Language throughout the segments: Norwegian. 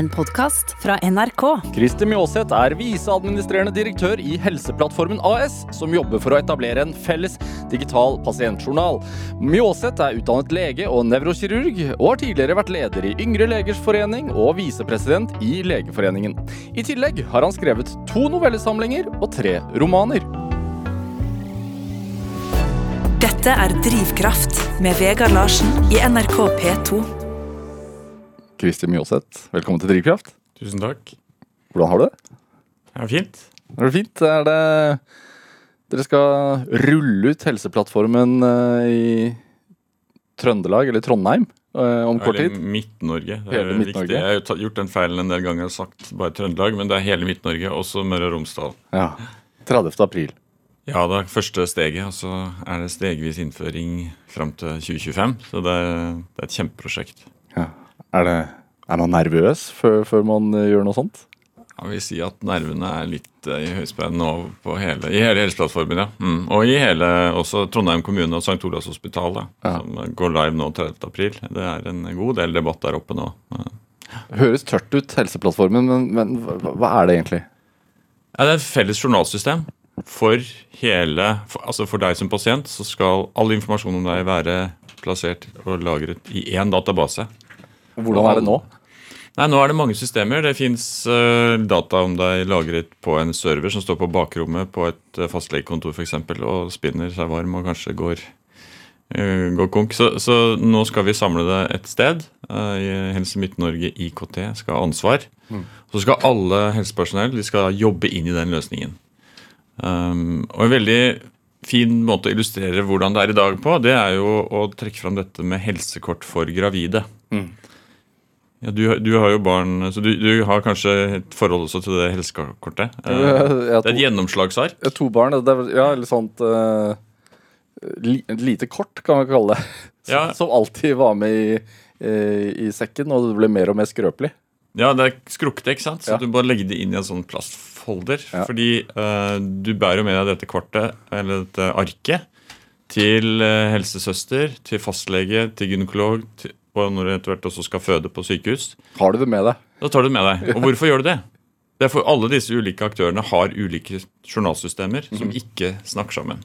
En podkast fra NRK. Christer Mjåseth er viseadministrerende direktør i Helseplattformen AS, som jobber for å etablere en felles digital pasientjournal. Mjåseth er utdannet lege og nevrokirurg, og har tidligere vært leder i Yngre legers forening og visepresident i Legeforeningen. I tillegg har han skrevet to novellesamlinger og tre romaner. Dette er Drivkraft med Vegard Larsen i NRK P2. Christer Mjåseth, velkommen til Drivkraft. Tusen takk. Hvordan har du det? Det er fint. Er det fint? Er det Dere skal rulle ut Helseplattformen eh, i Trøndelag, eller Trondheim, eh, om kort tid? Midt-Norge. Det Hele er Midt-Norge. Jeg har gjort den feilen en del ganger og sagt bare Trøndelag, men det er hele Midt-Norge, også Møre og Romsdal. Ja. 30. april. Ja, det er første steget, og så er det stegvis innføring fram til 2025. Så det er, det er et kjempeprosjekt. Ja. Er, det, er man nervøs før, før man eh, gjør noe sånt? Jeg vil si at nervene er litt eh, i høyspenn nå på hele, i hele Helseplattformen. Ja. Mm. Og i hele også Trondheim kommune og St. Olavs hospital, Ja. som går live nå 30. april. Det er en god del debatt der oppe nå. Ja. Høres tørt ut, Helseplattformen, men, men hva, hva er det egentlig? Ja, det er et felles journalsystem. For hele, for, altså for deg som pasient så skal all informasjon om deg være plassert og lagret i én database. Hvordan er det nå? Nei, Nå er det mange systemer. Det fins data om deg lagret på en server som står på bakrommet på et uh, fastlegekontor f.eks. og spinner seg varm og kanskje går, uh, går konk. Så, så nå skal vi samle det et sted. Uh, i Helse Midt-Norge IKT skal ha ansvar. Så skal alle helsepersonell de skal jobbe inn i den løsningen. Um, og en veldig fin måte å illustrere hvordan det er i dag på, det er jo å trekke fram dette med helsekort for gravide. Ja, du, du har jo barn, så du, du har kanskje et forhold også til det helsekortet. Eh, Det er et gjennomslagsark. jeg har to barn. Det er, ja, eller sånt eh, li, lite kort, kan man kalle det. Som, Ja. som alltid var med i, eh, i sekken, og det ble mer og mer skrøpelig. Ja, det er skrukkete, ikke sant? Så Ja. du bare legger det inn i en sånn plastfolder. Ja. Fordi eh, du bærer jo med deg dette kortet, eller dette arket, til eh, helsesøster, til fastlege, til gynekolog, til, og når du etter hvert også skal føde på sykehus. Har du det med deg? Da tar du det med deg. Og hvorfor gjør du det? Det er for Alle disse ulike aktørene har ulike journalsystemer som ikke snakker sammen.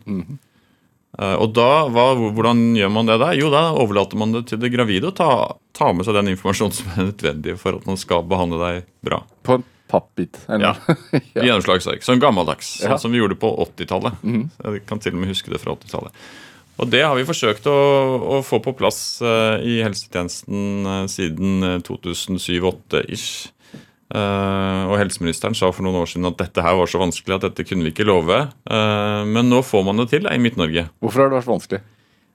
Eh, og da, hva, hvordan gjør man det da? Jo, da overlater man det til det gravide å ta, ta med seg den informasjonen som er nødvendig for at man skal behandle deg bra. På en pappbit? Ja. Ja. Gjennomslagsark. Sånn gammeldags. Ja. Sånn som vi gjorde på 80-tallet. Jeg kan til og med huske det fra 80-tallet. Og det har vi forsøkt å, å få på plass eh, i helsetjenesten eh, siden 2007-2008-ish. og helseministeren sa for noen år siden at dette her var så vanskelig at dette kunne vi ikke love. Eh, men nå får man det til i Midt-Norge. Hvorfor har det vært så vanskelig?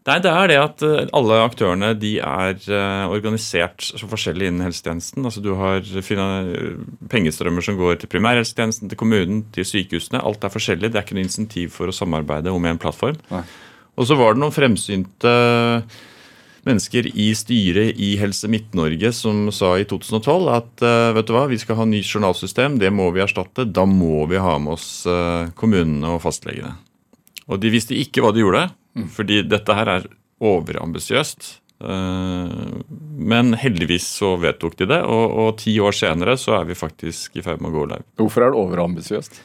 Nei, det er det at eh, alle aktørene de er eh, organisert så forskjellig innen helsetjenesten. Altså Du har pengestrømmer som går til primærhelsetjenesten, til kommunen, til sykehusene. Alt er forskjellig. Det er ikke noe insentiv for å samarbeide om en plattform. Nei. Og så var det noen fremsynte mennesker i styret i Helse Midt-Norge som sa i 2012 at eh, vet du hva, vi skal ha nytt journalsystem, det må vi erstatte. Da må vi ha med oss eh, kommunene og fastlegene. Og de visste ikke hva de gjorde, fordi dette her er overambisiøst. Eh, Men heldigvis så vedtok de det, og, og ti år senere så er vi faktisk i ferd med å gå live. Hvorfor er det overambisiøst?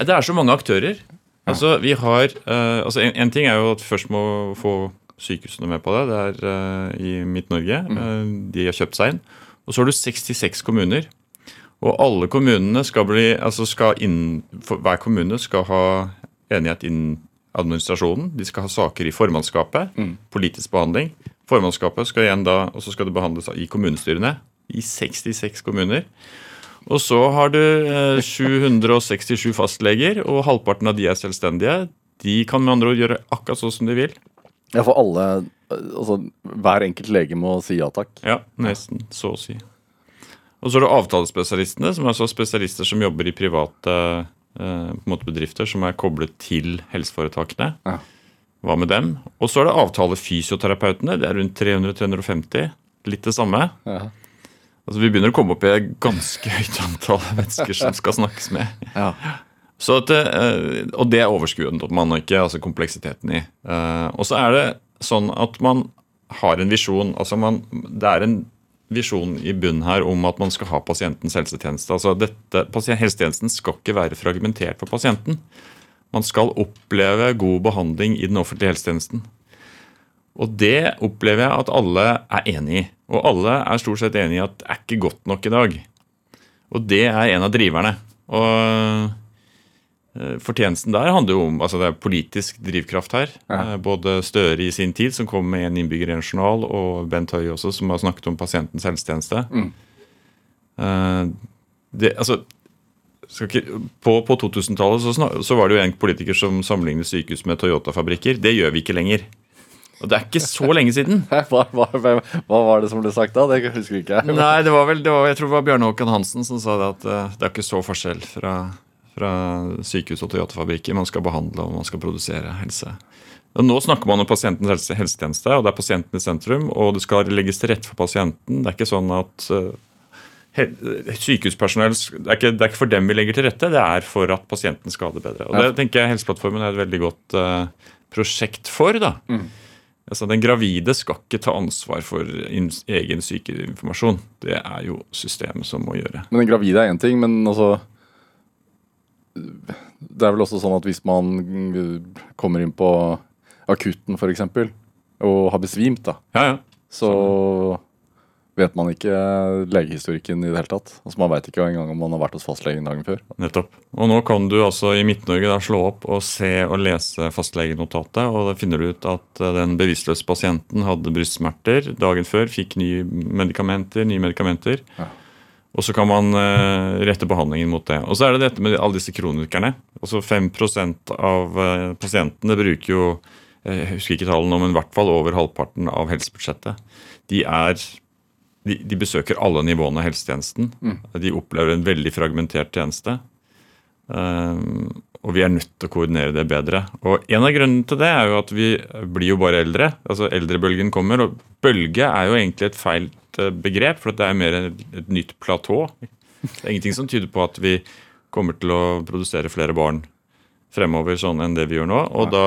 Det er så mange aktører. Altså, vi har, uh, altså en, en ting er jo at først må få sykehusene med på det. Det er uh, i Midt-Norge. Eh, de har kjøpt seg inn. Og så har du 66 kommuner. Og alle kommunene skal bli altså skal inn, for Hver kommune skal ha enighet innen administrasjonen. De skal ha saker i formannskapet. Politisk behandling. Formannskapet skal igjen da, og så skal det behandles i kommunestyrene. I 66 kommuner. Og så har du eh, 767 fastleger, og halvparten av de er selvstendige. De kan med andre ord gjøre akkurat sånn som de vil. Ja, for alle Altså, hver enkelt lege må si ja takk. Ja, nesten, så å si. Og så er det avtalespesialistene, som er altså spesialister som jobber i private eh, måte bedrifter som er koblet til helseforetakene. Ja. Hva med dem? Og så er det avtalefysioterapeutene. Det er rundt 300-350. Litt det samme. Ja. Altså Vi begynner å komme opp i et ganske høyt antall mennesker som skal snakkes med. Ja. Så at, eh, og det er overskuen man og ikke altså kompleksiteten i. Eh, Og så er det sånn at man har en visjon. altså man, Det er en visjon i bunnen her om at man skal ha pasientens helsetjeneste. Altså dette, Helsetjenesten skal ikke være fragmentert for pasienten. Man skal oppleve god behandling i den offentlige helsetjenesten. Og det opplever jeg at alle er enig i. Og alle er stort sett enig i at det er ikke godt nok i dag. Og det er en av driverne. Og eh, fortjenesten der handler jo om altså det er politisk drivkraft her. Ja. Både Støre i sin tid, som kom med en innbygger i en journal, og Bent Høie også, som har snakket om pasientens helsetjeneste. Mm. Det, altså, ikke, på på 2000-tallet så, så var det jo en politiker som sammenlignet sykehus med Toyota-fabrikker. Det gjør vi ikke lenger. Og det er ikke så lenge siden. Hva, hva, hva, var det som ble sagt da? Det husker ikke jeg. Nei, det var vel, det var, jeg tror det var Bjarne Håkan Hansen som sa det at eh, det er ikke så forskjell fra, fra sykehus og Toyota-fabrikker. Man skal behandle og man skal produsere helse. Og nå snakker man om pasientens helse, helsetjeneste, og det er pasienten i sentrum. Og det skal legges til rette for pasienten. Det er ikke sånn at eh, sykehuspersonell det er, ikke, det er ikke for dem vi legger til rette, det er for at pasienten skal ha det bedre. Og det tenker jeg Helseplattformen er et veldig godt uh, prosjekt for. da. Altså, Den gravide skal ikke ta ansvar for egen sykeinformasjon. Det er jo systemet som må gjøre. Men den gravide er én ting, men altså Det er vel også sånn at hvis man mm, kommer inn på akutten f.eks. og har besvimt, da, Ja, ja. så vet man ikke legehistorikken i det hele tatt. Altså Man veit ikke engang om man har vært hos fastlegen dagen før. Nettopp. Og nå kan du altså i Midt-Norge slå opp og se og lese fastlegenotatet, og da finner du ut at eh, den bevisstløse pasienten hadde brystsmerter dagen før, fikk nye medikamenter, nye medikamenter. Ja. Og så kan man eh, rette behandlingen mot det. Og så er det dette med alle disse kronikerne. Altså 5 av eh, pasientene bruker jo jeg husker ikke tallene, men i hvert fall over halvparten av helsebudsjettet. De er de, de besøker alle nivåene av helsetjenesten. De opplever en veldig fragmentert tjeneste. Um, og vi er nødt til å koordinere det bedre. Og En av grunnene til det er jo at vi blir jo bare eldre. altså Eldrebølgen kommer. Og bølge er jo egentlig et feil eh, begrep, for det er mer et, et nytt platå. Det er ingenting som tyder på at vi kommer til å produsere flere barn fremover sånn enn det vi gjør nå. Og da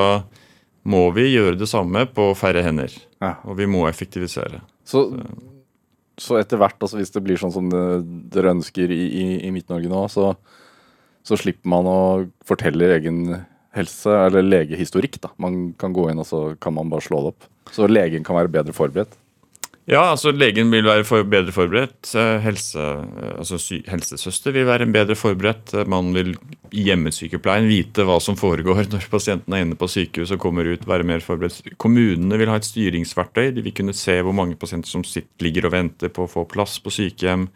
må vi gjøre det samme på færre hender. Ja. Og vi må effektivisere. Så, så etter hvert, altså hvis det blir sånn som dere ønsker i, i, i Midt-Norge nå, så, så slipper man å fortelle egen helse, eller legehistorikk. da. Man kan gå inn og så kan man bare slå det opp. Så legen kan være bedre forberedt. Ja, altså legen vil være for, bedre forberedt. Eh, Helse, altså sy, helsesøster vil være bedre forberedt. Eh, Man vil i hjemmesykepleien vite hva som foregår når pasienten er inne på sykehus og kommer ut. være mer forberedt. Kommunene vil ha et styringsverktøy. De vil kunne se hvor mange pasienter som sitter, ligger og venter på å få plass på sykehjem.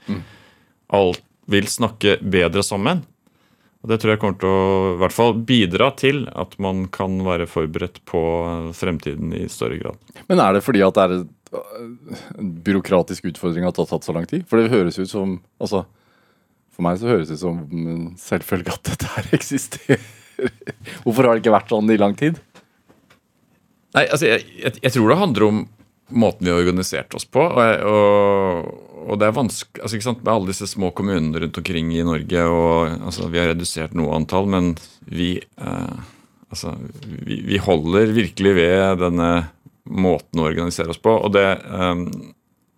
Alt vil snakke bedre sammen. Og Det tror jeg kommer til å i hvert fall bidra til at man kan være forberedt på fremtiden i større grad. Men er det fordi at det er byråkratisk utfordring at det har tatt så lang tid? For det høres ut som altså, For meg så høres det ut som en selvfølge at dette her eksisterer. Hvorfor har det ikke vært sånn i lang tid? Nei, altså, jeg, jeg, jeg tror det handler om måten vi har organisert oss på. Og, og, og det er vanskelig altså, ikke sant, Med alle disse små kommunene rundt omkring i Norge. og altså, Vi har redusert noe antall, men vi, eh, altså, vi, vi holder virkelig ved denne måten å organisere oss på. Og det, eh,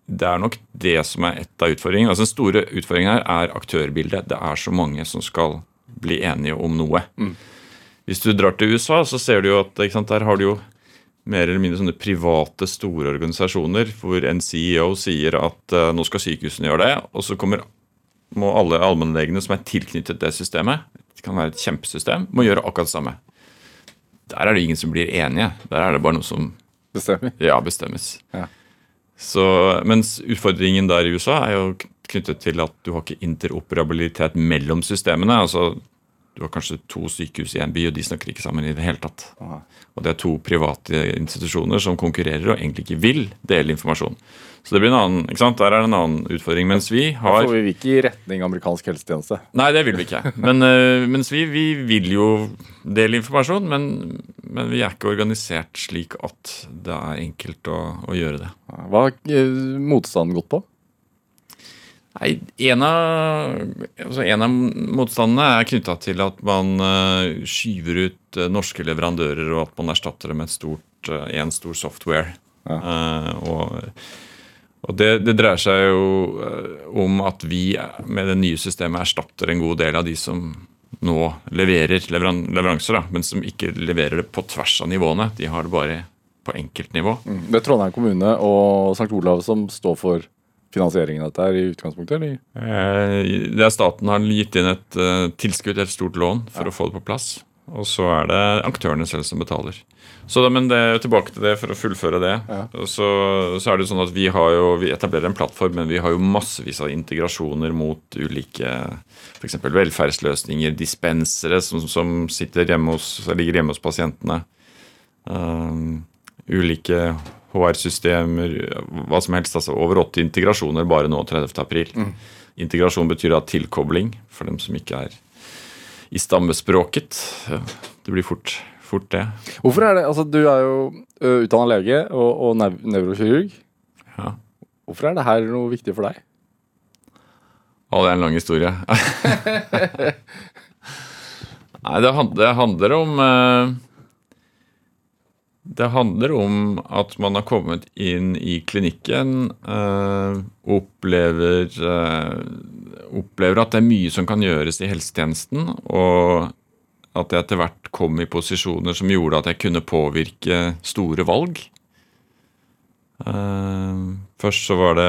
det er nok det som er et av utfordringene. Altså, den store utfordringen her er aktørbildet. Det er så mange som skal bli enige om noe. Hvis du drar til USA, så ser du jo at sant, der har du jo mer eller mindre sånne private, store organisasjoner hvor en CEO sier at uh, nå skal sykehusene gjøre det, og så kommer, må alle allmennlegene som er tilknyttet det systemet, det kan være et kjempesystem, må gjøre akkurat det samme. Der er det ingen som blir enige. Der er det bare noe som Bestemmer. ja, bestemmes. Ja. Så, mens utfordringen der i USA er jo knyttet til at du har ikke interoperabilitet mellom systemene. altså Du har kanskje to sykehus i en by, og de snakker ikke sammen i det hele tatt. Aha. Og det er to private institusjoner som konkurrerer og egentlig ikke vil dele informasjon. Så det blir en annen, ikke sant? Der er det en annen utfordring. Mens vi har Så vi vil ikke i retning amerikansk helsetjeneste. Nei, det vil vi ikke. Men, uh, mens vi, vi vil jo dele informasjon, men, men vi er ikke organisert slik at det er enkelt å, å gjøre det. Hva har eh, motstanden gått på? Nei, en av, altså en av motstandene er knytta til at man øh, skyver ut norske leverandører, og at man erstatter dem med et stort, en stor software. Ja. Uh, og, Og det, det dreier seg jo eh, om at vi med det nye systemet erstatter en god del av de som nå leverer leveran leveranser, da, men som ikke leverer det på tvers av nivåene. De har det bare på enkeltnivå. Mm. Det er Trondheim kommune og St. Olav som står for finansieringen av dette i utgangspunktet? eller? Eh, Det er Staten har gitt inn et eh, tilskudd, et stort lån, for å få det på plass. Og så er det aktørene selv som betaler. Så da, men det, Tilbake til det for å fullføre det. Ja. Så, så er det jo sånn at Vi har jo, vi etablerer en plattform, men vi har jo massevis av integrasjoner mot ulike f.eks. velferdsløsninger, dispensere som, som sitter hjemme hos, ligger hjemme hos pasientene. Um, ulike HR-systemer, hva som helst. altså Over 80 integrasjoner bare nå 30. april. Integrasjon betyr da tilkobling, for dem som ikke er i stammespråket. Det blir fort, fort det. Hvorfor er det, altså Du er jo utdanna lege og, og nev nevrokirurg. Ja. Hvorfor er det her noe viktig for deg? Å, det er en lang historie. Nei, det, hand- det handler om Det handler om at man har kommet inn i klinikken, eh, opplever eh, Opplever at det er mye som kan gjøres i helsetjenesten, og at jeg etter hvert kom i posisjoner som gjorde at jeg kunne påvirke store valg. Uh, først så var det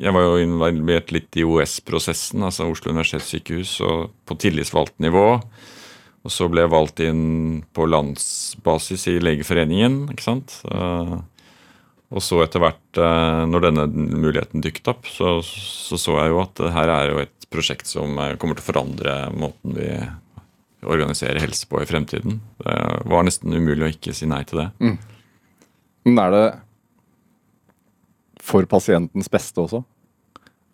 Jeg var jo involvert litt i OS-prosessen, altså Oslo universitetssykehus, og på tillitsvalgt nivå. Og så ble jeg valgt inn på landsbasis i Legeforeningen, ikke sant. Uh, og så etter hvert, uh, når denne muligheten dukket opp, så, så så jeg jo at det her er jo et prosjekt som kommer til å forandre måten vi organiserer helse på i fremtiden. Det var nesten umulig å ikke si nei til det. Men er det for pasientens beste også?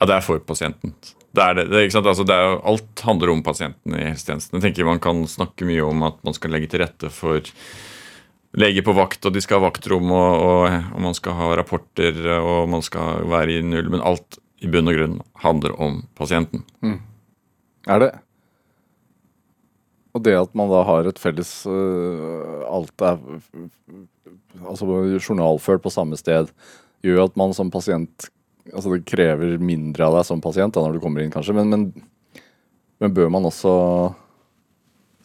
Ja, det er for pasienten. Det er det, det, ikke sant? Altså, det er alt handler om pasienten i helsetjenesten. Jeg tenker Man kan snakke mye om at man skal legge til rette for leger på vakt, og de skal ha vaktrom, og, og, og man skal ha rapporter, og man skal være i null. Men alt i bunn og grunn handler om pasienten. Er det Og det at man da har et felles uh, Alt er altså journalført på samme sted, gjør at man som pasient Altså det krever mindre av deg som pasient da når du kommer inn, kanskje, men, men, men bør man også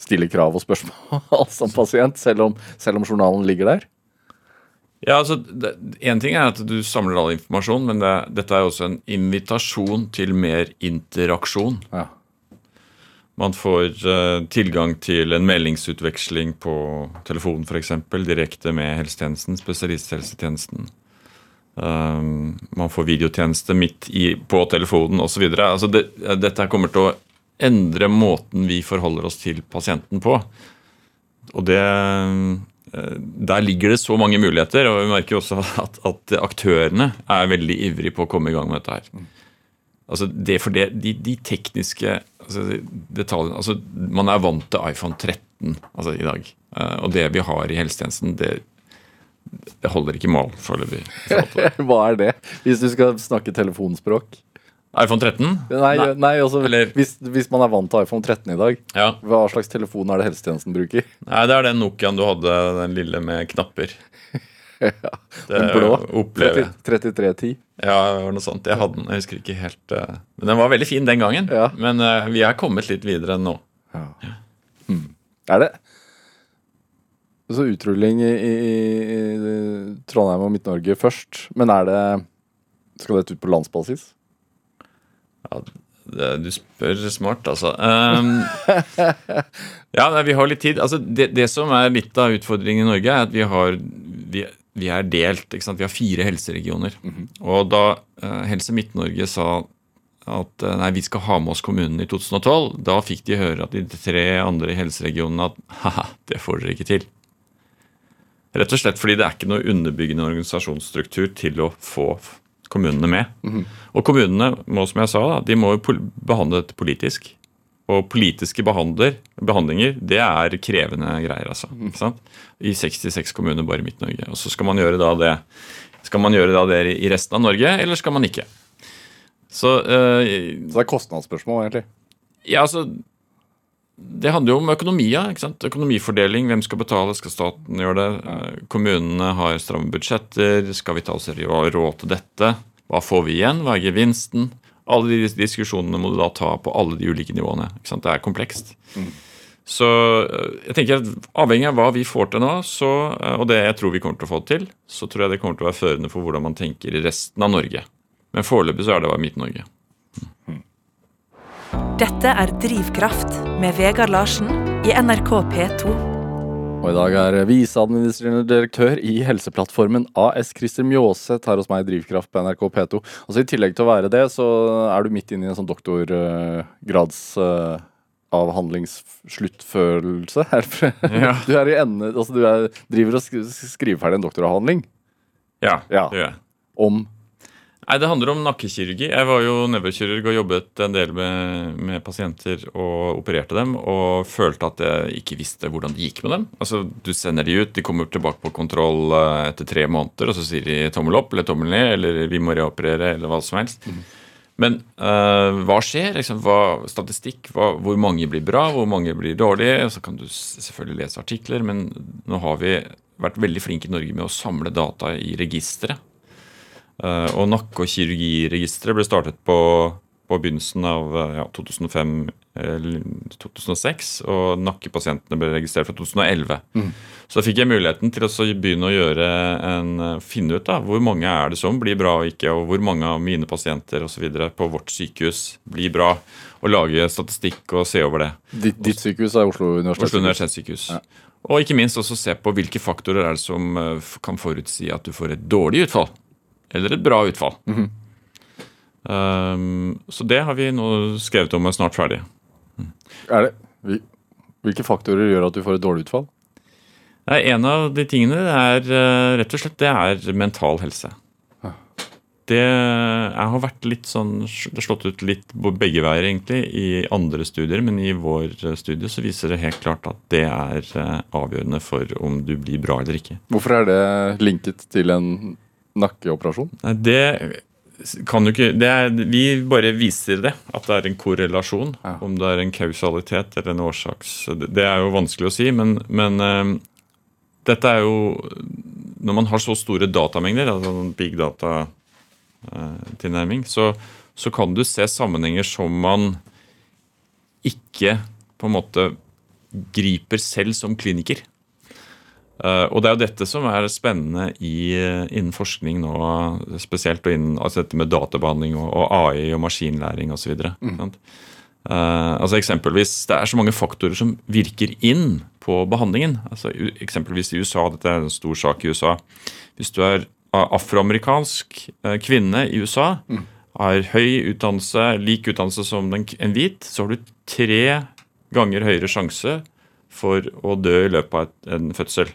stille krav og spørsmål som pasient, selv om, selv om journalen ligger der? Ja, altså, Én ting er at du samler all informasjon, men det, dette er også en invitasjon til mer interaksjon. Ja. Man får eh, tilgang til en meldingsutveksling på telefon f.eks. direkte med helsetjenesten, spesialisthelsetjenesten. Um, man får videotjeneste midt i, på telefonen osv. Altså det, dette kommer til å endre måten vi forholder oss til pasienten på. Og det eh, Der ligger det så mange muligheter, og vi merker også at, at aktørene er veldig ivrige på å komme i gang med dette her. Altså det for det, de, de tekniske altså detaljen, altså Man er vant til iPhone 13 altså i dag. Eh, Og det vi har i helsetjenesten, det, det holder ikke mål foreløpig. Hva er det, hvis du skal snakke telefonspråk? iPhone 13? Nei, nei. altså, hvis, hvis man er vant til iPhone 13 i dag, Ja. hva slags telefon er det helsetjenesten bruker? Nei, det er den Nokiaen du hadde, den lille med knapper. Det Den blå? opplever jeg. 30 3310? Ja, det var noe sånt. Jeg hadde den, jeg husker ikke helt Uh, Men den var veldig fin den gangen. Ja. Men uh, vi er kommet litt videre nå. Hmm. Er det Så utrulling i, i, i Trondheim og Midt-Norge først, men er det Skal dette ut på landsbasis? Ja, det, du spør smart, altså. Um, ja, vi har litt tid. Altså, det, det som er litt av utfordringen i Norge, er at vi har vi, vi er delt. Vi har fire helseregioner. Og da eh, Helse Midt-Norge sa at eh, nei, vi skal ha med oss kommunene i 2012, da fikk de høre at de tre andre helseregionene at ha det får dere ikke til. Rett og slett fordi det er ikke noe underbyggende organisasjonsstruktur til å få kommunene med. Og kommunene må, som jeg sa, da, de må jo behandle dette politisk. Og politiske behandler, behandlinger, det er krevende greier, altså. Ikke sant? I 66 kommuner bare i Midt-Norge. Og så skal man gjøre da det Skal man gjøre da det i resten av Norge, eller skal man ikke? Så uh, Så det er kostnadsspørsmål, egentlig. ja, altså det handler jo om økonomia. ikke sant? Økonomifordeling. Hvem skal betale? Skal staten gjøre det? Eh, Kommunene har stramme budsjetter. Skal vi ta oss råd til dette? Hva får vi igjen? Hva er gevinsten? Alle de diskusjonene må du da ta på alle de ulike nivåene. ikke sant? Det er komplekst. Så eh, jeg tenker at avhengig av hva vi får til nå, så, eh, og det jeg tror vi kommer til å få til, så tror jeg det kommer til å være førende for hvordan man tenker i resten av Norge. Men foreløpig så er det bare Midt-Norge. Dette er Drivkraft med Vegard Larsen i NRK P2. Og i dag er viseadministrerende direktør i Helseplattformen AS Christer Mjåseth her hos meg i Drivkraft på NRK P2. Altså I tillegg til å være det, så er du midt inne i en sånn doktorgradsavhandlingssluttfølelse. Ja. Du er i ende, altså du er, driver og sk- skriver ferdig en doktoravhandling Ja, Ja. det gjør jeg. om Nei, Det handler om nakkekirurgi. Jeg var jo nevrokirurg og jobbet en del med, med pasienter og opererte dem, og følte at jeg ikke visste hvordan det gikk med dem. Altså, Du sender de ut, de kommer tilbake på kontroll eh, etter tre måneder, og så sier de tommel opp eller tommel ned, eller vi må reoperere, eller hva som helst. Men eh, hva skjer? Liksom, hva, statistikk, hva, hvor mange blir bra, hvor mange blir dårlige? Så kan du selvfølgelig lese artikler, men nå har vi vært veldig flinke i Norge med å samle data i registre. Eh, og nakke- og kirurgiregisteret ble startet på, på begynnelsen av eh, ja, 2005 eller 2006, og nakkepasientene ble registrert fra 2011. Så da fikk jeg muligheten til å begynne å gjøre en, eh, finne ut da, hvor mange er det som blir bra og ikke, og hvor mange av mine pasienter og så videre på vårt sykehus blir bra, og lage statistikk og se over det. Ditt, ditt sykehus er Oslo universitetssykehus. Oslo universitetssykehus. Og ikke minst også se på hvilke faktorer er det som eh, kan forutsi at du får et dårlig utfall, eller et bra utfall. um, så det har vi nå skrevet om og er snart ferdig. Er det, hvilke faktorer gjør at du får et dårlig utfall? Nei, en av de tingene er eh, rett og slett det er mental helse. Det jeg har vært litt sånn, det slått ut litt på begge veier egentlig i andre studier, men i vår eh, studie så viser det helt klart at det er eh, avgjørende for om du blir bra eller ikke. Hvorfor er det linket til en nakkeoperasjon? Det kan jo ikke det er, Vi bare viser det, at det er en korrelasjon. Ja. Om det er en kausalitet eller en årsaks Det er jo vanskelig å si, men, men uh, dette er jo Når man har så store datamengder, altså en big data-tilnærming, så, så kan du se sammenhenger som man ikke på en måte griper selv som kliniker. Eh, og det er jo dette som er spennende i, eh, innen forskning nå, spesielt og innen altså dette med databehandling og, og AI og maskinlæring osv. Mm. altså eksempelvis, Det er så mange faktorer som virker inn på behandlingen. altså Eksempelvis i USA, dette er en stor sak i USA. Hvis du er afroamerikansk kvinne i USA, har høy utdannelse, lik utdannelse som en hvit, så har du tre ganger høyere sjanse for å dø i løpet av en fødsel.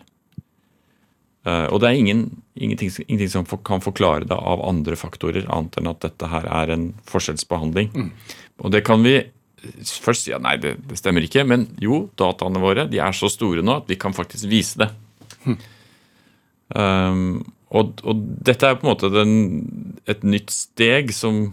Eh, og det er ingen, ingenting, ingenting som kan forklare det av andre faktorer, annet enn at dette her er en forskjellsbehandling. Og det kan vi først si ja, nei, det, det stemmer ikke, men jo, dataene våre de er så store nå at vi kan faktisk vise det. Um, og, og dette er på en måte den, et nytt steg som,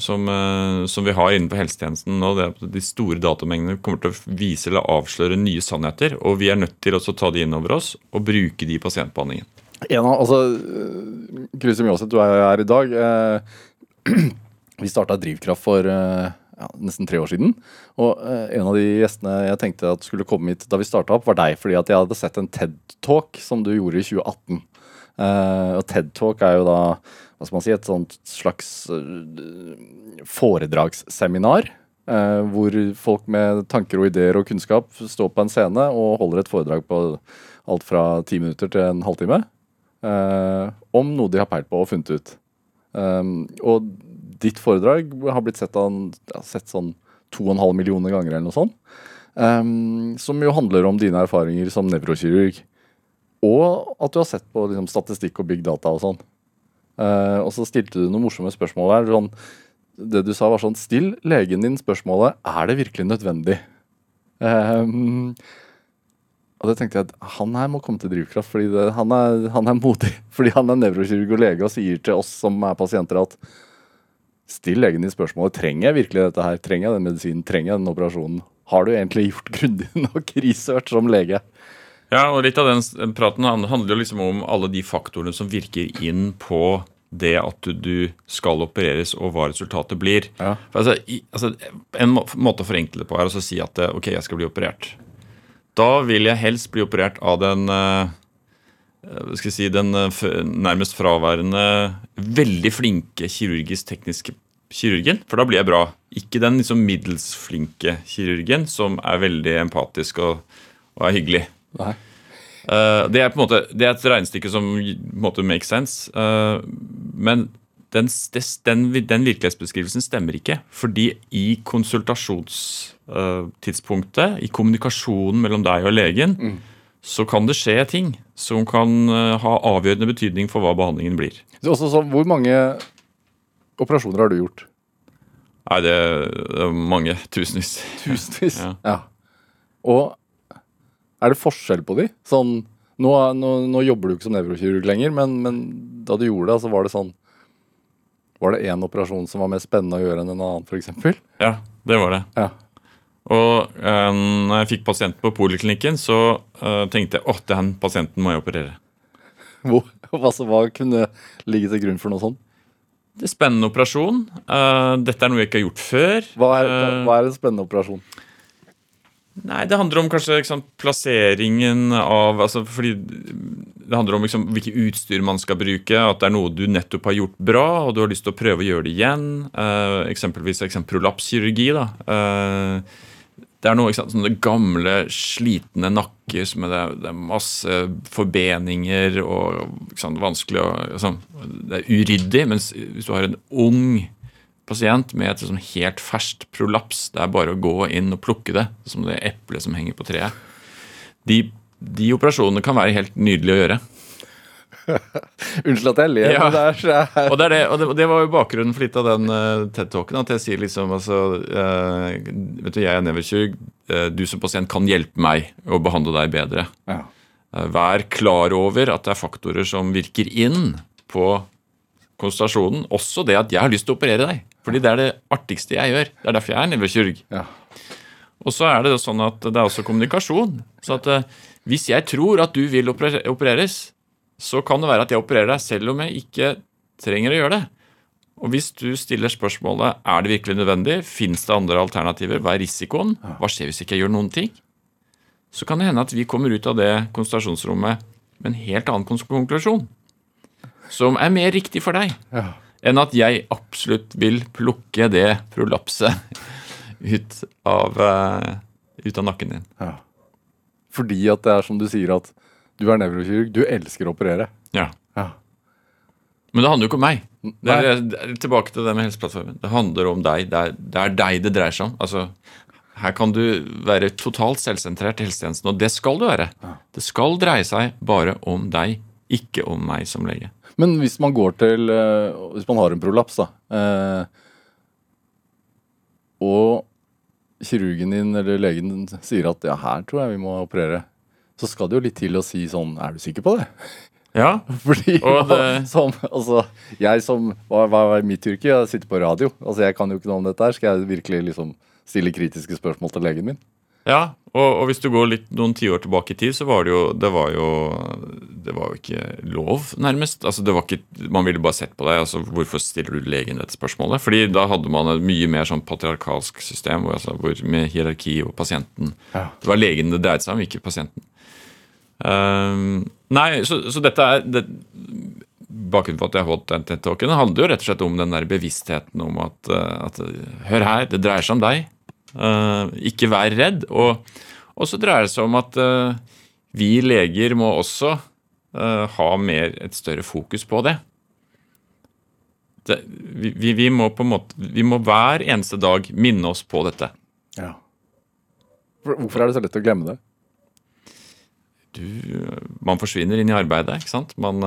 som, eh, som vi har innenfor helsetjenesten nå. det er at De store datamengdene kommer til å vise eller avsløre nye sannheter. Og vi er nødt til å ta de inn over oss og bruke de i pasientbehandlingen. En av, altså, øh, Kruse Mjåseth, du er her i dag. Eh, Vi starta Drivkraft for eh, ja, nesten tre år siden. Og eh, en av de gjestene jeg tenkte at skulle komme hit da vi starta opp, var deg. Fordi at jeg hadde sett en TED-talk som du gjorde i 2018. Eh, og TED-talk er jo da hva skal man si, et sånt slags øh, foredragsseminar. eh, hvor folk med tanker og ideer og kunnskap står på en scene og holder et foredrag på alt fra ti minutter til en halvtime. eh, om noe de har peilt på og funnet ut. Eh, og ditt foredrag har blitt sett, av, ja, sett sånn to og en halv millioner ganger eller noe sånt. Um, som jo handler om dine erfaringer som nevrokirurg. Og at du har sett på liksom, statistikk og big data og sånn. Eh, og så stilte du noen morsomme spørsmål der. Sånn, det du sa var sånn Still legen din spørsmålet er det virkelig nødvendig. Um, og det tenkte jeg at han her må komme til drivkraft, fordi det, han, er, han er modig. Fordi han er nevrokirurg og lege og sier til oss som er pasienter at still legen din spørsmålet trenger jeg virkelig dette her. Trenger jeg den medisinen? Trenger jeg den operasjonen? har du egentlig gjort grundig nok research som lege? Ja, og litt av den praten handler jo liksom om alle de faktorene som virker inn på det at du, skal opereres, og hva resultatet blir. Ja. Altså, i, altså, en måte å forenkle det på er å si at eh, ok, jeg skal bli operert. Da vil jeg helst bli operert av den eh, skal jeg si, den eh, nærmest fraværende, veldig flinke kirurgisk-tekniske kirurgen, for da blir jeg bra. Ikke den liksom middels flinke kirurgen som er veldig empatisk og, og er hyggelig. Nei. Uh, det er på en måte Det er et regnestykke som på en måte makes sense. Uh, men den, den, den virkelighetsbeskrivelsen stemmer ikke. Fordi i konsultasjonstidspunktet, i kommunikasjonen mellom deg og legen, så kan det skje ting som kan eh, ha avgjørende betydning for hva behandlingen blir. Så også, så, hvor mange operasjoner har du gjort? Nei, det er mange. Tusenvis. Tusenvis. Ja. Ja. Og er det forskjell på de? Sånn, nå, nå, nå jobber du ikke som nevrokirurg lenger, men, men da du gjorde det, så var det sånn Var det én operasjon som var mer spennende å gjøre enn en annen, f.eks.? Ja, det var det. Ja. Og øh, når jeg fikk pasienten på poliklinikken, så øh, tenkte jeg åh, den pasienten må jeg operere. Hvor, altså, hva kunne ligge til grunn for noe sånt? Det er spennende operasjon. Uh, dette er noe jeg ikke har gjort før. Hva er, hva er en spennende operasjon? Nei, det handler om kanskje sant, plasseringen av altså, Fordi det handler om liksom, hvilke utstyr man skal bruke. At det er noe du nettopp har gjort bra, og du har lyst til å prøve å gjøre det igjen. Uh, eksempelvis eksempel, prolapskirurgi. da. Uh, det er noe, sant, sånne gamle, slitne nakker som det det er masse forbeninger og sant, vanskelig å altså, Det er uryddig. Mens hvis du har en ung pasient med et sånn helt ferskt prolaps, det er bare å gå inn og plukke det, som det eplet som henger på treet. De, de operasjonene kan være helt nydelige å gjøre. Unnskyld at jeg ler, Ja. det er så Og det, er det, og det, og det var jo bakgrunnen for litt av den uh, TED-talken. At jeg sier liksom altså uh, Vet du, jeg er nevrokirurg. Uh, du som pasient kan hjelpe meg å behandle deg bedre. ja. Eh, Vær klar over at det er faktorer som virker inn på konsultasjonen. Også det at jeg har lyst til å operere deg. Fordi det er det artigste jeg gjør. Det er derfor jeg er nevrokirurg. Ja. Og så er det sånn at det er også kommunikasjon. Så at eh, hvis jeg tror at du vil opereres, så kan det være at jeg opererer deg selv om jeg ikke trenger å gjøre det. Og hvis du stiller spørsmålet er det virkelig nødvendig, fins det andre alternativer, hva er risikoen, hva skjer hvis ikke jeg gjør noen ting, så kan det hende at vi kommer ut av det konsultasjonsrommet med en helt annen konklusjon. Som er mer riktig for deg Ja. enn at jeg absolutt vil plukke det prolapset ut av, eh, ut av nakken din. Ja. Fordi at det er som du sier, at du er nevrokirurg, du elsker å operere. Ja. Ja. Men det handler jo ikke om meg. Det er, det er, tilbake til det med Helseplattformen. Det handler om deg. Det er, det er deg det dreier seg om. Altså, her kan du være totalt selvsentrert i helsetjenesten, og det skal du være. Det skal dreie seg bare om deg, ikke om meg som lege. Men hvis man går til eh, Hvis man har en prolaps, da. eh, og kirurgen din eller legen din sier at ja, her tror jeg vi må operere. Så skal det jo litt til å si sånn Er du sikker på det? Ja, Fordi Og det- som, altså, jeg som Hva, hva er mitt yrke? Jeg sitter på radio. Altså, Jeg kan jo ikke noe om dette her. Skal jeg virkelig liksom stille kritiske spørsmål til legen min? Ja, og, og hvis du går litt noen tiår tilbake i tid, så var det jo Det var jo, det var jo ikke lov, nærmest. Altså, det var ikke, man ville bare sett på deg. altså Hvorfor stiller du legen dette spørsmålet? Fordi da hadde man et mye mer sånn patriarkalsk system hvor, altså, hvor med hierarki og pasienten. Ja. Det var legen det dreide seg om, ikke pasienten. Um, nei, så, så dette er det, Bakgrunnen for at jeg holdt den TED-talken, handler jo rett og slett om den der bevisstheten om at, eh, at Hør her, det dreier seg om deg. Eh, ikke vær redd. Og, og så dreier det seg om at eh, vi leger må også eh, ha mer et større fokus på det. det vi, vi, må på en måte Vi må hver eneste dag minne oss på dette. Ja. Hvorfor er det så lett å glemme det? du, man forsvinner inn i arbeidet, ikke sant? Man,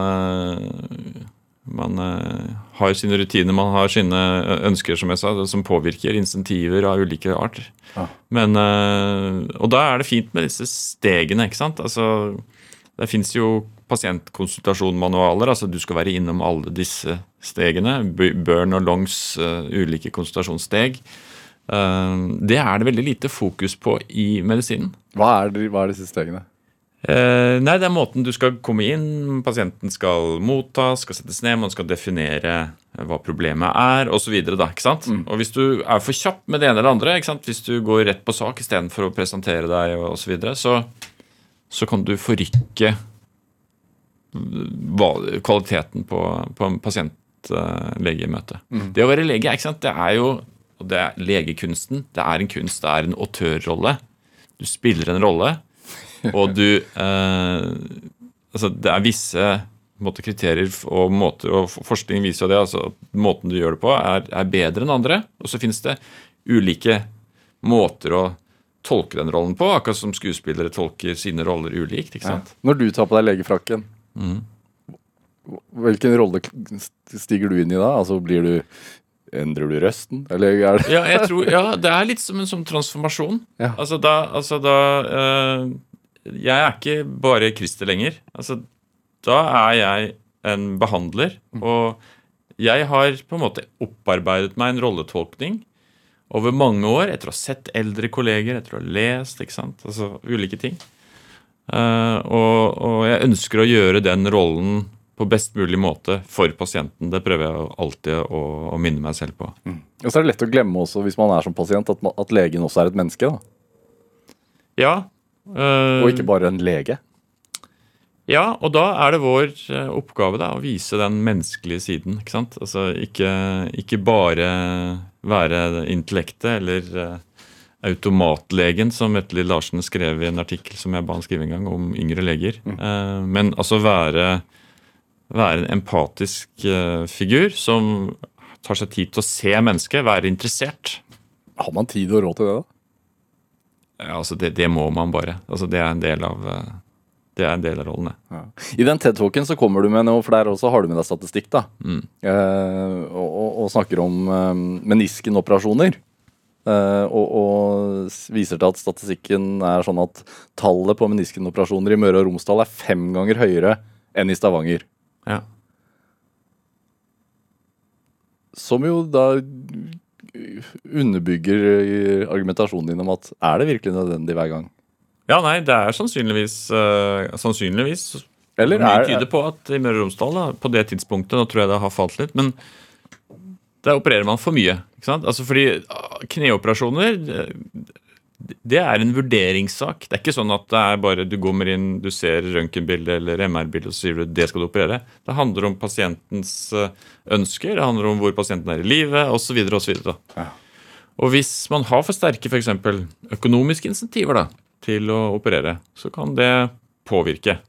man eh, har sine rutiner, man har sine ønsker, som jeg sa, som påvirker insentiver av ulike art. Ja. Men, eh, og da er det fint med disse stegene, ikke sant? Altså, det fins jo pasientkonsultasjonmanualer, altså du skal være innom alle disse stegene. Burn og Longs eh, ulike konsultasjonssteg. Eh, det er det veldig lite fokus på i medisinen. Hva er, hva er disse stegene? Eh, nei, det er måten du skal komme inn, pasienten skal motta, skal settes ned, man skal definere hva problemet er, osv. Mm. Og hvis du er for kjapp med det ene eller andre, ikke sant? hvis du går rett på sak istedenfor å presentere deg osv., så, videre, så så kan du forrykke kvaliteten på, på en pasient-legemøte. Mm. Det å være lege, ikke sant? det er jo det er legekunsten. Det er en kunst, det er en autørrolle. Du spiller en rolle, og du eh, Altså, det er visse måte, kriterier og måter, og forskning viser jo det, altså at måten du gjør det på, er, er bedre enn andre. Og så finnes det ulike måter å tolke den rollen på, akkurat som skuespillere tolker sine roller ulikt. ikke sant? Når du tar på deg legefrakken, mm. hvilken rolle stiger du inn i da? Altså blir du Endrer du røsten, eller er det Ja, tror, ja, det er litt som en sånn transformasjon. Ja. Altså da, altså da eh, Jeg er ikke bare Christer lenger. Altså, da er jeg en behandler. Og jeg har på en måte opparbeidet meg en rolletolkning over mange år etter å ha sett eldre kolleger, etter å ha lest, ikke sant. Altså ulike ting. Uh, og, og jeg ønsker å gjøre den rollen på best mulig måte for pasienten. Det prøver jeg alltid å, å minne meg selv på. Og så er det lett å glemme også, hvis man er som pasient, at, man, at legen også er et menneske. da. Ja. Eh, Og ikke bare en lege. Ja, og da er det vår eh, oppgave da, å vise den menneskelige siden. ikke sant? Altså Ikke, ikke bare være intellektet eller eh, automatlegen, som Vetle Larsen skrev i en artikkel som jeg ba han skrive en gang, om yngre leger. Eh, men altså være, være en empatisk figur som tar seg tid til å se mennesket, være interessert. Har man tid og råd til det, da? Ja, altså det, det må man bare. Altså Det er en del av, eh, det er en del av rollen, det. I den TED-talken så kommer du med noe, for der også har du med deg statistikk, da. Eh, og, og, og snakker om eh, meniskenoperasjoner. Eh, og, og viser til at statistikken er sånn at tallet på meniskenoperasjoner i Møre og Romsdal er fem ganger høyere enn i Stavanger. Ja. Som jo da underbygger eh, argumentasjonen din om at er det virkelig nødvendig hver gang? Ja, nei, det er sannsynligvis uh, Sannsynligvis Eller Mye er, tyder på at i Møre og Romsdal, da, på det tidspunktet, nå tror jeg det har falt litt, men der opererer man for mye. ikke sant? Altså fordi ah, kneoperasjoner, det- er en vurderingssak. Det er ikke sånn at det er bare du kommer inn, du ser røntgenbilde eller MR-bilde og så sier du det skal du operere. Det handler om pasientens eh, ønsker, det handler om hvor pasienten er i livet osv. osv. Ja. Og hvis man har for sterke eksempel, økonomiske insentiver da, til å operere, så kan det påvirke.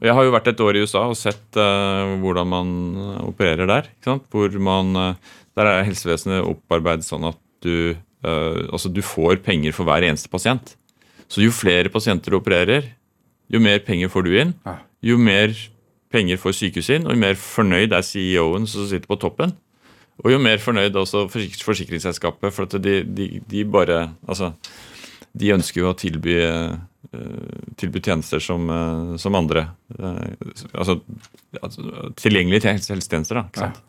Jeg har jo vært et år i USA og sett uh, hvordan man eh, opererer der. Hvor man, uh, der er helsevesenet opparbeidet sånn at du, altså du får penger for hver eneste pasient. Så jo flere pasienter du opererer, jo mer penger får du inn. Ja. Jo mer penger får sykehuset inn, og jo mer fornøyd er CEO-en som sitter på toppen. Og jo mer fornøyd også forsikringsselskapet, for de, de, de bare Altså, de ønsker jo å tilby, eh, tilby tjenester som, eh, som andre. eh, altså, altså tilgjengelige til helsetjenester, da. Ikke sant?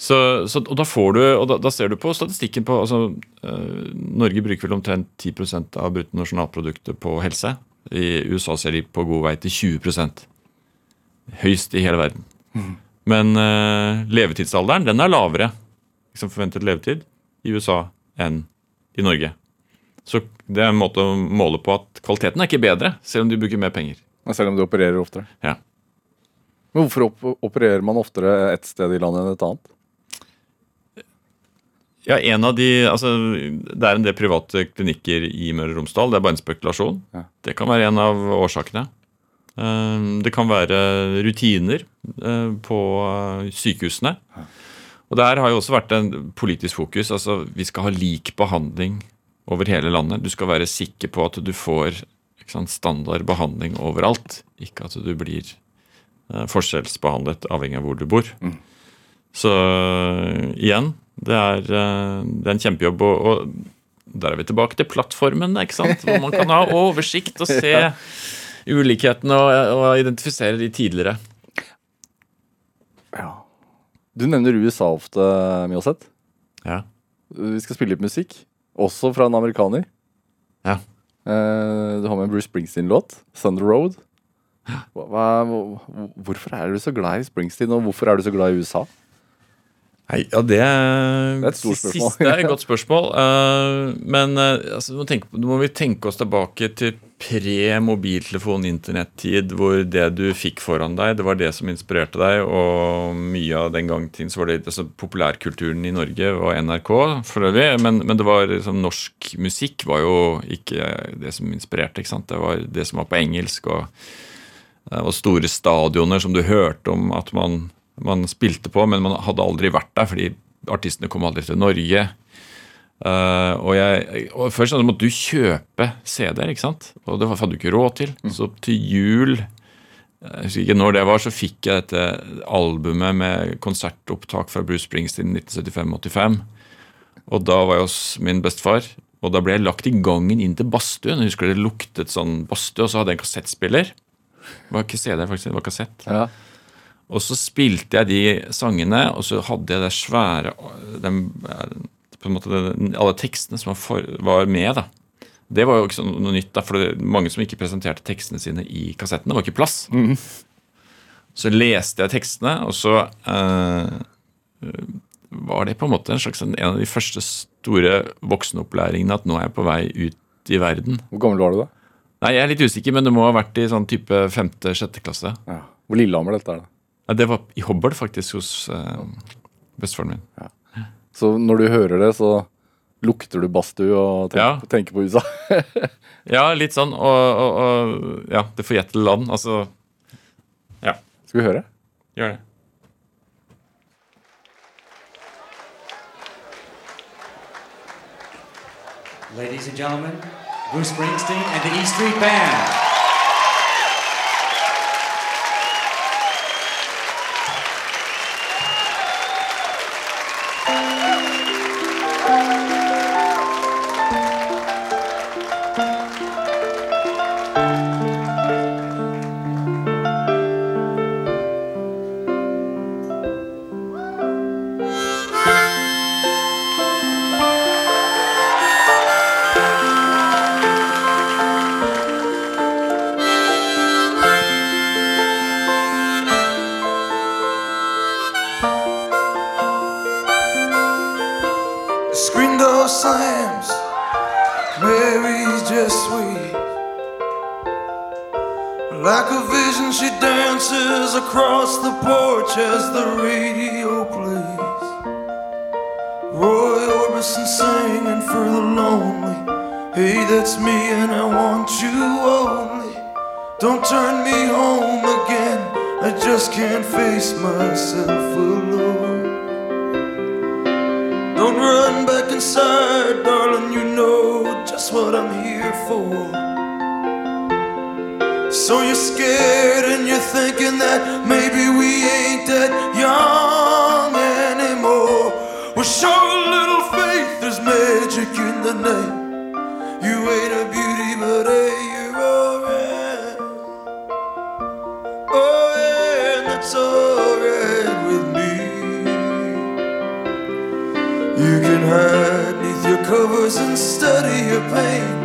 Så, så, og da får du, og da, da ser du på statistikken på altså, eh, Norge bruker vel omtrent 10% av bruttonasjonalproduktet på helse. I USA ser de på god vei til 20% Høyest i hele verden. Men eh, levetidsalderen den er lavere liksom forventet levetid i USA enn i Norge. Så det er en måte å måle på at kvaliteten er ikke bedre, selv om du bruker mer penger. selv om du opererer oftere. Ja. Men hvorfor opererer man oftere et sted i landet enn et annet? Ja, en av de, altså Det er en del private klinikker i Møre og Romsdal. Det er bare en spekulasjon. Ja. Det kan være en av årsakene. Eh, Det kan være rutiner eh, på eh, sykehusene. Og Der har jo også vært en politisk fokus. altså Vi skal ha lik behandling over hele landet. Du skal være sikker på at du får sant, standard behandling overalt. Ikke at du blir eh, forskjellsbehandlet avhengig av hvor du bor. Så øh, igjen, det er, øh, det er en kjempejobb. Og, og der er vi tilbake til plattformen, ikke sant? hvor man kan ha oversikt og se ulikhetene og, og identifisere de tidligere. Ja. Du nevner USA ofte, Mjåseth. Ja. Vi skal spille litt musikk. Også fra en amerikaner. Ja. Eh, du har med en Bruce Springsteen-låt. 'Thunder Road'. Hva, hva, hvorfor er du så glad i Springsteen, og hvorfor er du så glad i USA? Nei, ja, det Det er et stort spørsmål. Siste er et godt spørsmål. eh, men eh, altså, nå, må vi tenke oss tilbake til pre-mobiltelefon, internettid, hvor det du fikk foran deg, det var det som inspirerte deg. Og mye av den gang til så var det altså, populærkulturen i Norge og NRK for øvrig. Men, men det var liksom, norsk musikk var jo ikke det som inspirerte. ikke sant? Det var det som var på engelsk. og og store stadioner som du hørte om at man, man spilte på, men man hadde aldri vært der fordi artistene kom aldri til Norge. Uh, og, jeg, og Først så måtte du kjøpe CD-er, ikke sant? og det hadde du ikke råd til. Så til jul jeg husker ikke når det var, så fikk jeg dette albumet med konsertopptak fra Bruce Springsteen 1975-85. Og da var jeg hos min bestefar, og da ble jeg lagt i gangen inn til badstuen. Jeg husker det luktet sånn badstue, og så hadde jeg en kassettspiller. Det var ikke CD, faktisk, det var kassett. Ja. Og så spilte jeg de sangene, og så hadde jeg det svære den, på en måte den, Alle tekstene som var, for, var med, da. Det var jo ikke sånn noe nytt, da, for det mange som ikke presenterte tekstene sine i kassettene. Det var ikke plass. Så leste jeg tekstene, og så eh, var det på en måte en slags en av de første store voksenopplæringene at nå er jeg på vei ut i verden. Hvor gammel var du da? Nei, Jeg er litt usikker, men det må ha vært i sånn type femte-sjette klasse. Ja. Hvor Lillehammer dette er, da? Ja, det var i Hobøl, faktisk, hos eh, bestefaren min. Så når du hører det, så lukter du badstue og tenker, Ja. tenker på USA? Ja, litt sånn. Og, og, og ja, det forjettede land. Altså Ja, Skal vi høre? gjør det. Ladies and gentlemen, Bruce Springsteen and the E Street Band. Porch as the radio plays. Roy Orbison singing for the lonely. Hey, that's me, and I want you only. Don't turn me home again. I just can't face myself alone. Don't run back inside, darling. You know just what I'm here for. So you're scared and you're thinking that maybe we ain't that young anymore. Well, show a little faith, there's magic in the name. You ain't a beauty, but hey, you're alright. Oh, yeah, and that's alright with me. You can hide neath your covers and study your pain.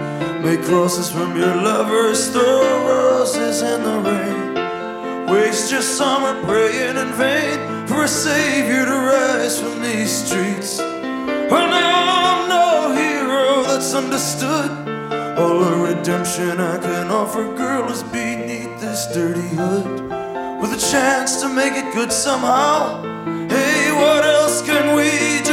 Make crosses from your lovers, throw roses in the rain. Waste your summer praying in vain for a savior to rise from these streets. Well, now I'm no hero that's understood. All the redemption I can offer, girl, is beneath this dirty hood. With a chance to make it good somehow. Hey, what else can we do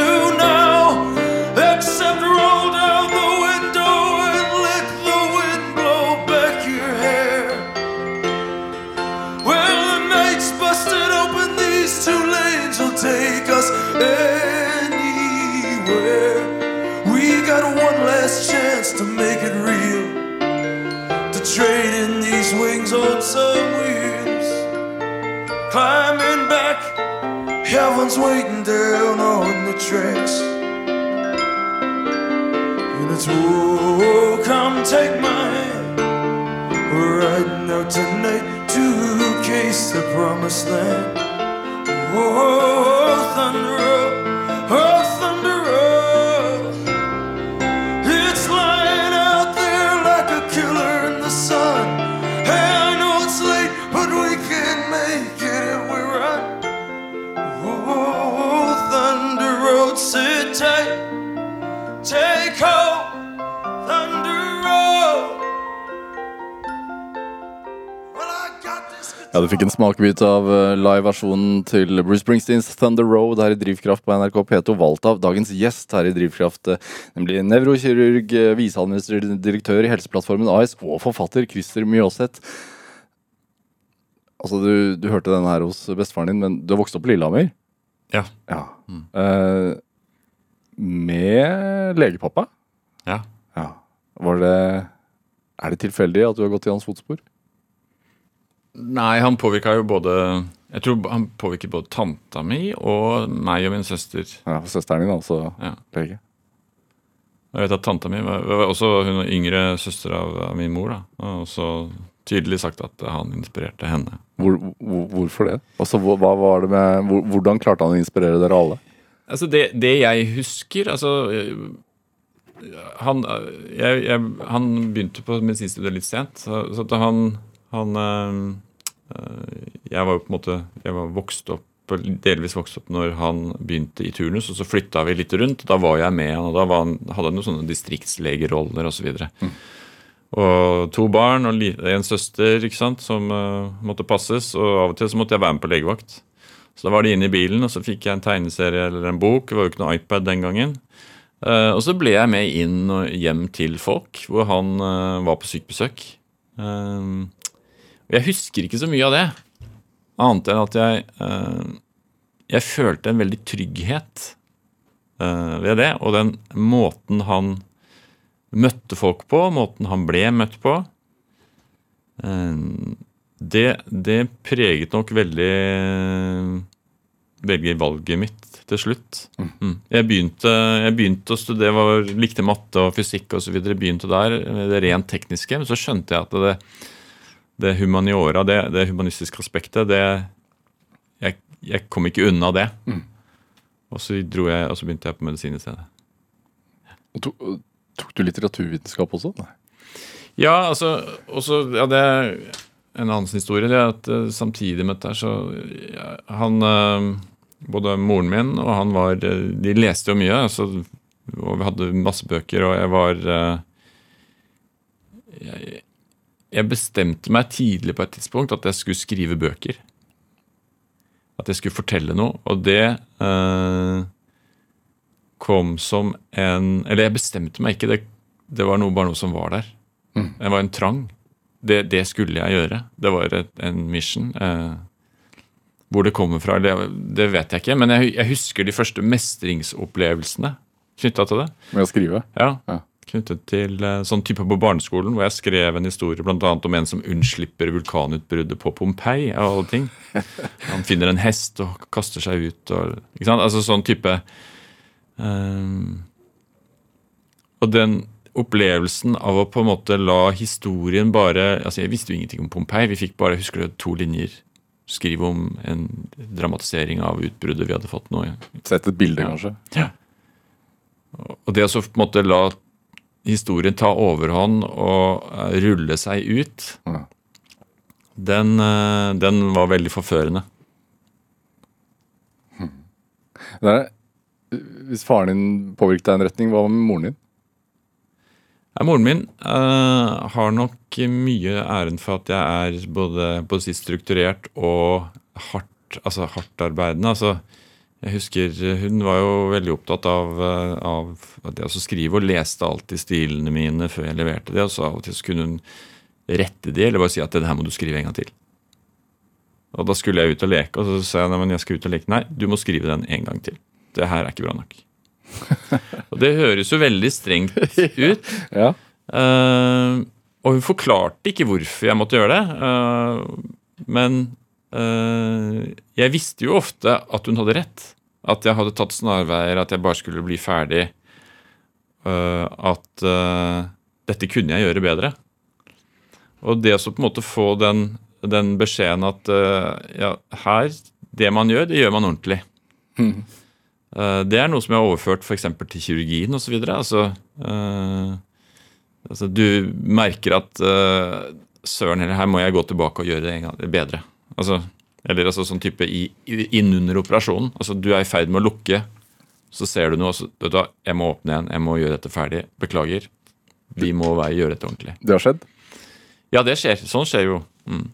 waiting to fikk en smakebit av eh, live-versjonen til Bruce Springsteens Thunder Road her i Drivkraft på NRK P2, valgt av dagens gjest her i Drivkraft, eh, nemlig nevrokirurg, eh, i Helseplattformen AS og forfatter Christer Mjåseth. Altså, du, du hørte den her hos bestefaren din, men du har vokst opp på Lillehammer? Ja. Ja. Eh, med legepappa? Ja. Ja. Var det Er det tilfeldig at du har gått i hans fotspor? Nei, han påvirka jo både Jeg tror han påvirket både tanta mi og meg og min søster. Ja, Søsteren din, altså Ja. lege. Jeg vet at Tanta mi var, var også hun yngre søster av, av min mor. da, Og også tydelig sagt at han inspirerte henne. Hvor, hvor, hvorfor det? Altså, var det med, hvor, hvordan klarte han å inspirere dere alle? Altså Det, det jeg husker Altså han, jeg, jeg, han begynte på medisinstudiet litt sent. Så, så at han, han øh, øh, Jeg var jo på en måte Jeg var vokst opp delvis vokst opp når han begynte i turnus, og så flytta vi litt rundt. Da var jeg med han, og da var han, hadde han noen sånne distriktslegeroller osv. Og, så og to barn og en søster ikke sant, som uh, måtte passes, og av og til så måtte jeg være med på legevakt. Så da var de inne i bilen, og så fikk jeg en tegneserie eller en bok. Det var jo ikke noe iPad den gangen. Uh, og så ble jeg med inn og hjem til folk, hvor han uh, var på sykebesøk. Uh, og jeg husker ikke så mye av det, annet enn at jeg eh, Jeg følte en veldig trygghet eh, ved det. Og den måten han møtte folk på, måten han ble møtt på, eh, det, det preget nok veldig velge valget mitt til slutt. Mm. Jeg, begynte, jeg begynte å studere, var, likte matte og fysikk osv. Begynte der, det rent tekniske. Men så skjønte jeg at det, det humaniora, det, det humanistiske aspektet, det jeg, jeg kom ikke unna det. Og så jeg, og så begynte jeg på medisin i stedet. Og to, tok du litteraturvitenskap også? Nei. Ja, altså også, ja, det er en annen historie. det at eh, Samtidig med dette så ja, Han eh, Både moren min og han var eh, De leste jo mye. Altså, og vi hadde masse bøker, og jeg var jeg, jeg bestemte meg tidlig på et tidspunkt at jeg skulle skrive bøker. At jeg skulle fortelle noe. Og det eh, kom som en Eller jeg bestemte meg ikke. Det, det var noe, bare noe som var der. Det var en trang. Det, det skulle jeg gjøre. Det var et, en mission. Eh, hvor det kommer fra, det, det vet jeg ikke. Men jeg, jeg husker de første mestringsopplevelsene knytta til det. Med å skrive? Ja, Ja. Knyttet til eh, sånn type på barneskolen, hvor jeg skrev en historie annet om en som unnslipper vulkanutbruddet på Pompeii, av alle ting. Han finner en hest og kaster seg ut og ikke sant? Altså sånn type um, Og den opplevelsen av å på en måte la historien bare altså Jeg visste jo ingenting om Pompeii. Vi fikk bare husker du, to linjer. Skrive om en dramatisering av utbruddet vi hadde fått nå. Sett et bilde, Ja. kanskje? Og det å så på en måte la historien ta overhånd og eh, rulle seg ut, Ja. den, eh, den var veldig forførende. Det er, hvis faren din påvirket deg i en retning, hva med moren din? Nei, moren min eh, har nok mye æren for at jeg er både si strukturert og hardt, altså hardtarbeidende. Altså, jeg husker Hun var jo veldig opptatt av, eh, av det å skrive, og leste alltid stilene mine før jeg leverte det. Og så av og til så kunne hun rette de, eller bare si at det her må du skrive en gang til. Og da skulle jeg ut og leke, og så sa jeg nei, men jeg skal ut og leke. Nei, du må skrive den en gang til. Det her er ikke bra nok. og det høres jo veldig strengt ut. Ja. Uh, og hun forklarte ikke hvorfor jeg måtte gjøre det. Uh, men eh, jeg visste jo ofte at hun hadde rett. At jeg hadde tatt snarveier, at jeg bare skulle bli ferdig. eh, at eh, dette kunne jeg gjøre bedre. Og det å på en måte få den, den beskjeden at eh, ja, her, det man gjør, det gjør man ordentlig. Eh, Det er noe som jeg har overført f.eks. til kirurgien osv. Altså, uh, altså, du merker at uh, søren heller, her må jeg gå tilbake og gjøre det en gang bedre. Altså, eller altså sånn type i, innunder operasjonen. Altså, du er i ferd med å lukke, så ser du noe, og så vet du jeg må åpne igjen, jeg må gjøre dette ferdig. Beklager. Vi må være, gjøre dette ordentlig. Det har skjedd? Ja, det skjer. Sånn skjer jo. Mm.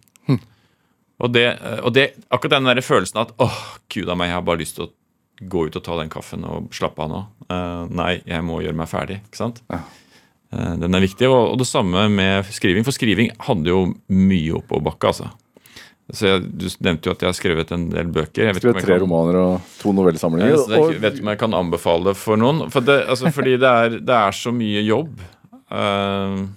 Og, det, og det, akkurat den der følelsen at åh, gud a meg, jeg har bare lyst til å gå ut og ta den kaffen og slappe av nå. Uh, nei, jeg må gjøre meg ferdig. ikke sant? Ja. Eh, den er viktig. Og det samme med skriving, for skriving handler jo mye oppoverbakke. altså. Så jeg, Du nevnte jo at jeg har skrevet en del bøker. Jeg vet Skrevet tre kan- romaner og to novellesamlinger. Ja, jeg og- vet ikke om jeg kan anbefale det for noen. For det, altså, fordi det er, det er så mye jobb. Uh,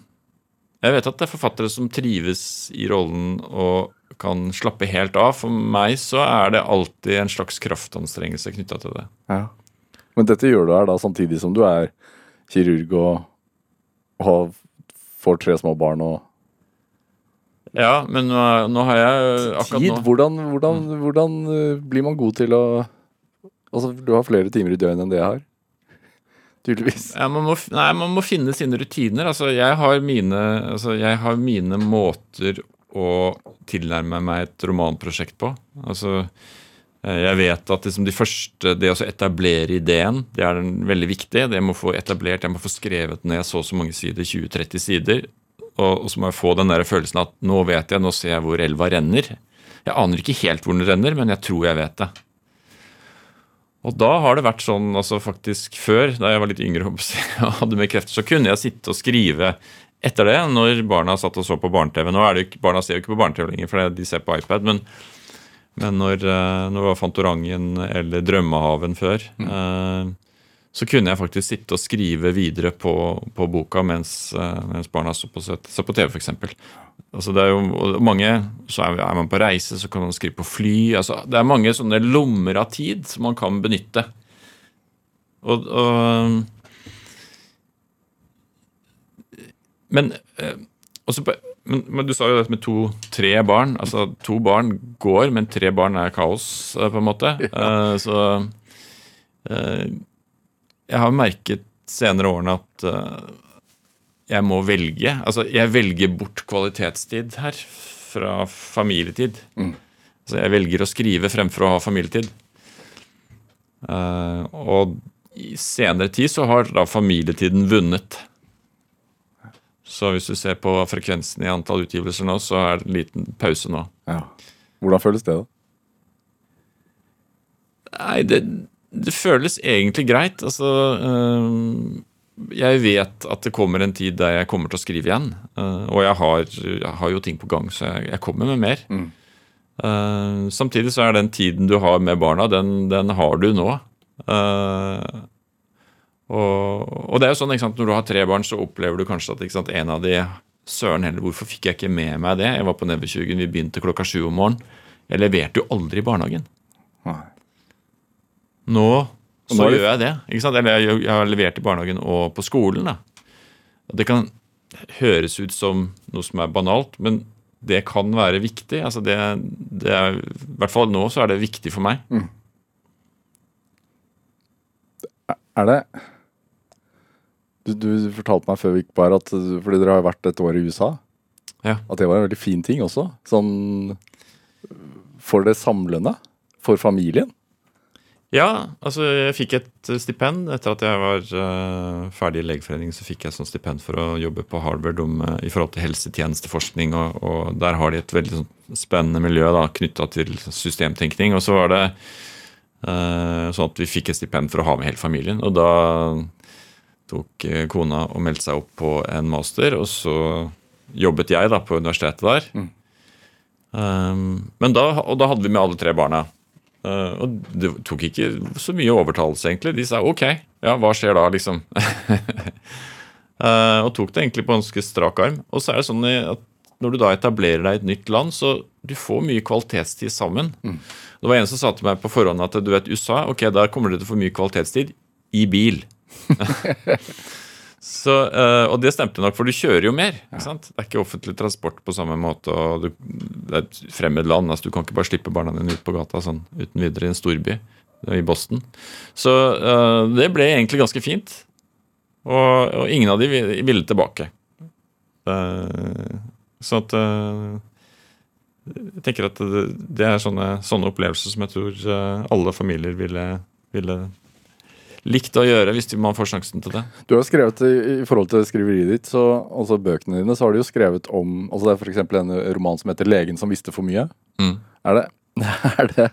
jeg vet at det er forfattere som trives i rollen og kan slappe helt av. For meg så er det alltid en slags kraftanstrengelse knytta til det. Ja. Men dette gjør du her da samtidig som du er kirurg og, og får tre små barn og Ja, men nå, nå har jeg akkurat tid. nå Hvordan, hvordan, hvordan eh, blir man god til å Altså, du har flere timer i døgnet enn det jeg har. Tydeligvis. ja, man, må, nei, man må finne sine rutiner. Altså, jeg har mine, altså, jeg har mine måter å tilnærme meg et romanprosjekt på. Altså, eh, jeg vet at liksom de første, det å etablere ideen, det er den veldig viktig. Det jeg må få etablert, jeg må få skrevet ned så og så mange sider, 20-30 sider. Og, og så må jeg få den der følelsen at nå vet jeg, nå ser jeg hvor elva renner. Jeg aner ikke helt hvor den renner, men jeg tror jeg vet det. Og da har det vært sånn, altså faktisk før, da jeg var litt yngre og hadde mer krefter, så kunne jeg sitte og skrive etter det, når barna satt og så på barne-TV. Nå er det ikke, Barna ser jo ikke på barne-TV lenger, for de ser på iPad. Men, men når, eh, når det var Fantorangen eller Drømmehaven før, eh, så kunne jeg faktisk sitte og skrive videre på, på boka mens, eh, mens barna så på, så på TV, f.eks. Altså det er jo mange, så er, man på reise, så kan man skrive på fly. altså Det er mange sånne lommer av tid som man kan benytte. Og, og Men, eh, også men, men du sa jo dette med to-tre barn. Altså To barn går, men tre barn er kaos, eh, på en måte. Eh, så jeg har merket senere årene at uh, jeg må velge. Altså, jeg velger bort kvalitetstid her fra familietid. Så jeg velger å skrive fremfor å ha familietid. Uh, og i senere tid så har da familietiden vunnet. Så hvis du ser på frekvensen i antall utgivelser nå, så er det en liten pause nå. Ja. Hvordan føles det, da? Nei, det, det føles egentlig greit. Altså øhm, Jeg vet at det kommer en tid der jeg kommer til å skrive igjen. øh, og jeg har, jeg har jo ting på gang, så jeg, jeg kommer med mer. Øh, samtidig så er den tiden du har med barna, den, den har du nå. Og, og det er jo sånn, ikke sant, Når du har tre barn, så opplever du kanskje at sant, en av de Søren heller, hvorfor fikk jeg ikke med meg det? Jeg var på Nebbetjugen, vi begynte klokka sju om morgenen. Jeg leverte jo aldri i barnehagen. Nei. Nå så gjør jeg det. ikke sant? Eller jeg, jeg har levert i barnehagen og på skolen. da. Det kan høres ut som noe som er banalt, men det kan være viktig. altså det, det er, I hvert fall nå så er det viktig for meg. Er det du, du fortalte meg før vi gikk her at fordi dere har vært et år i USA, Ja. at det var en veldig fin ting også. Sånn for det samlende. For familien. Ja, altså jeg fikk et stipend etter at jeg var uh, ferdig i Legeforeningen. Så fikk jeg sånn stipend for å jobbe på Harvard om, uh, i forhold til helsetjenesteforskning. Og, og der har de et veldig sånn, spennende miljø knytta til systemtenkning. Og så var det uh, sånn at vi fikk et stipend for å ha med hele familien. Og da tok eh, kona og meldte seg opp på en master, og så jobbet jeg da på universitetet der. Um, men da, og da hadde vi med alle tre barna. Uh, og det tok ikke så mye overtalelse, egentlig. De sa OK, ja, hva skjer da, liksom? Uh, og tok det egentlig på ganske strak arm. Og så er det sånn at når du da etablerer deg i et nytt land, så du får mye kvalitetstid sammen. Det var en som sa til meg på forhånd at du vet, USA, ok, der kommer du til å få mye kvalitetstid i bil. Så, eh, og det stemte nok, for du kjører jo mer. ikke sant? Det er ikke offentlig transport på samme måte. og du, Det er et fremmed land. altså Du kan ikke bare slippe barna dine ut på gata sånn uten videre i en storby. Er I Boston. Så eh, det ble egentlig ganske fint. Og, og ingen av de ville tilbake. Eh, så at eh, Jeg tenker at det, er sånne, sånne opplevelser som jeg tror eh, alle familier ville, ville likt å gjøre hvis man får sjansen til det. Du har skrevet i, forhold til skriveriet ditt, så, altså bøkene dine, så har du jo skrevet om altså Det er f.eks. en roman som heter 'Legen som visste for mye'. Mm. Er det, er det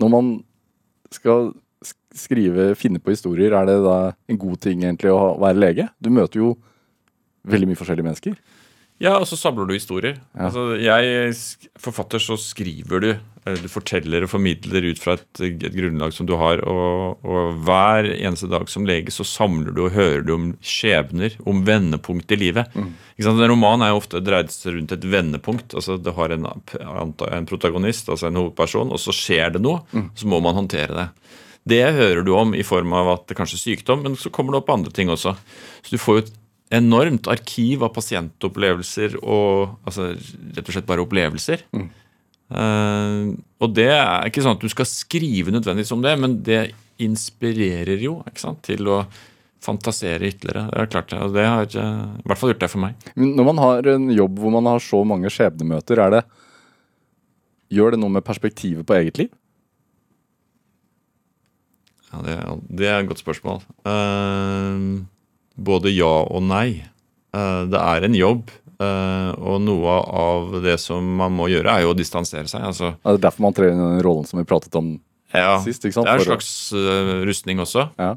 Når man skal skrive, finne på historier, er det da en god ting egentlig å være lege? Du møter jo veldig mye forskjellige mennesker. Ja, og så samler du historier. Altså, jeg, Forfatter, så skriver du. Eller Du forteller og formidler ut fra et, et grunnlag som du har. Og, og hver eneste dag som lege så samler du og hører du om skjebner, om vendepunkt i livet. Ikke sant? En roman er jo ofte dreid rundt et vendepunkt. altså Det har en, en protagonist, altså en hovedperson, og så skjer det noe. Så må man håndtere det. Det hører du om i form av at det kanskje er sykdom, men så kommer det opp andre ting også. Så du får jo et enormt arkiv av pasientopplevelser og altså, rett og slett bare opplevelser. Eh, og det er ikke sånn at du skal skrive nødvendigvis om det, men det inspirerer jo sant, til å fantasere ytterligere. Det er klart det, og det har i hvert fall gjort det for meg. Men Når man har en jobb hvor man har så mange skjebnemøter, er det Gjør det noe med perspektivet på eget liv? Ja, det, det er et godt spørsmål. Uh, både ja og nei. Eh, det er en jobb, eh, og noe av det som man må gjøre, er jo å distansere seg. Altså, Er det derfor man trer inn i den rollen som vi pratet om ja, sist? det er en slags eh, rustning også. Ja.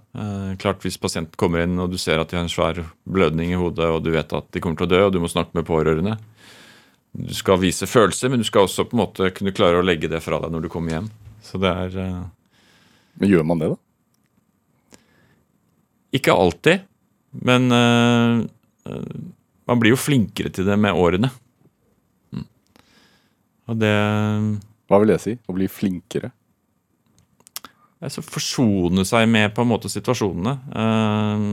Klart Hvis pasienten kommer inn og du ser at de har en svær blødning i hodet, og du vet at de kommer til å dø, og du må snakke med pårørende Du skal vise følelser, men du skal også på en måte kunne klare å legge det fra deg når du kommer hjem. Så det er uh... Men gjør man det, da? Ikke alltid, men eh, man blir jo flinkere til det med årene. Mm. Og det Hva vil det si? Å bli flinkere? altså Forsone seg med på en måte situasjonene. Eh,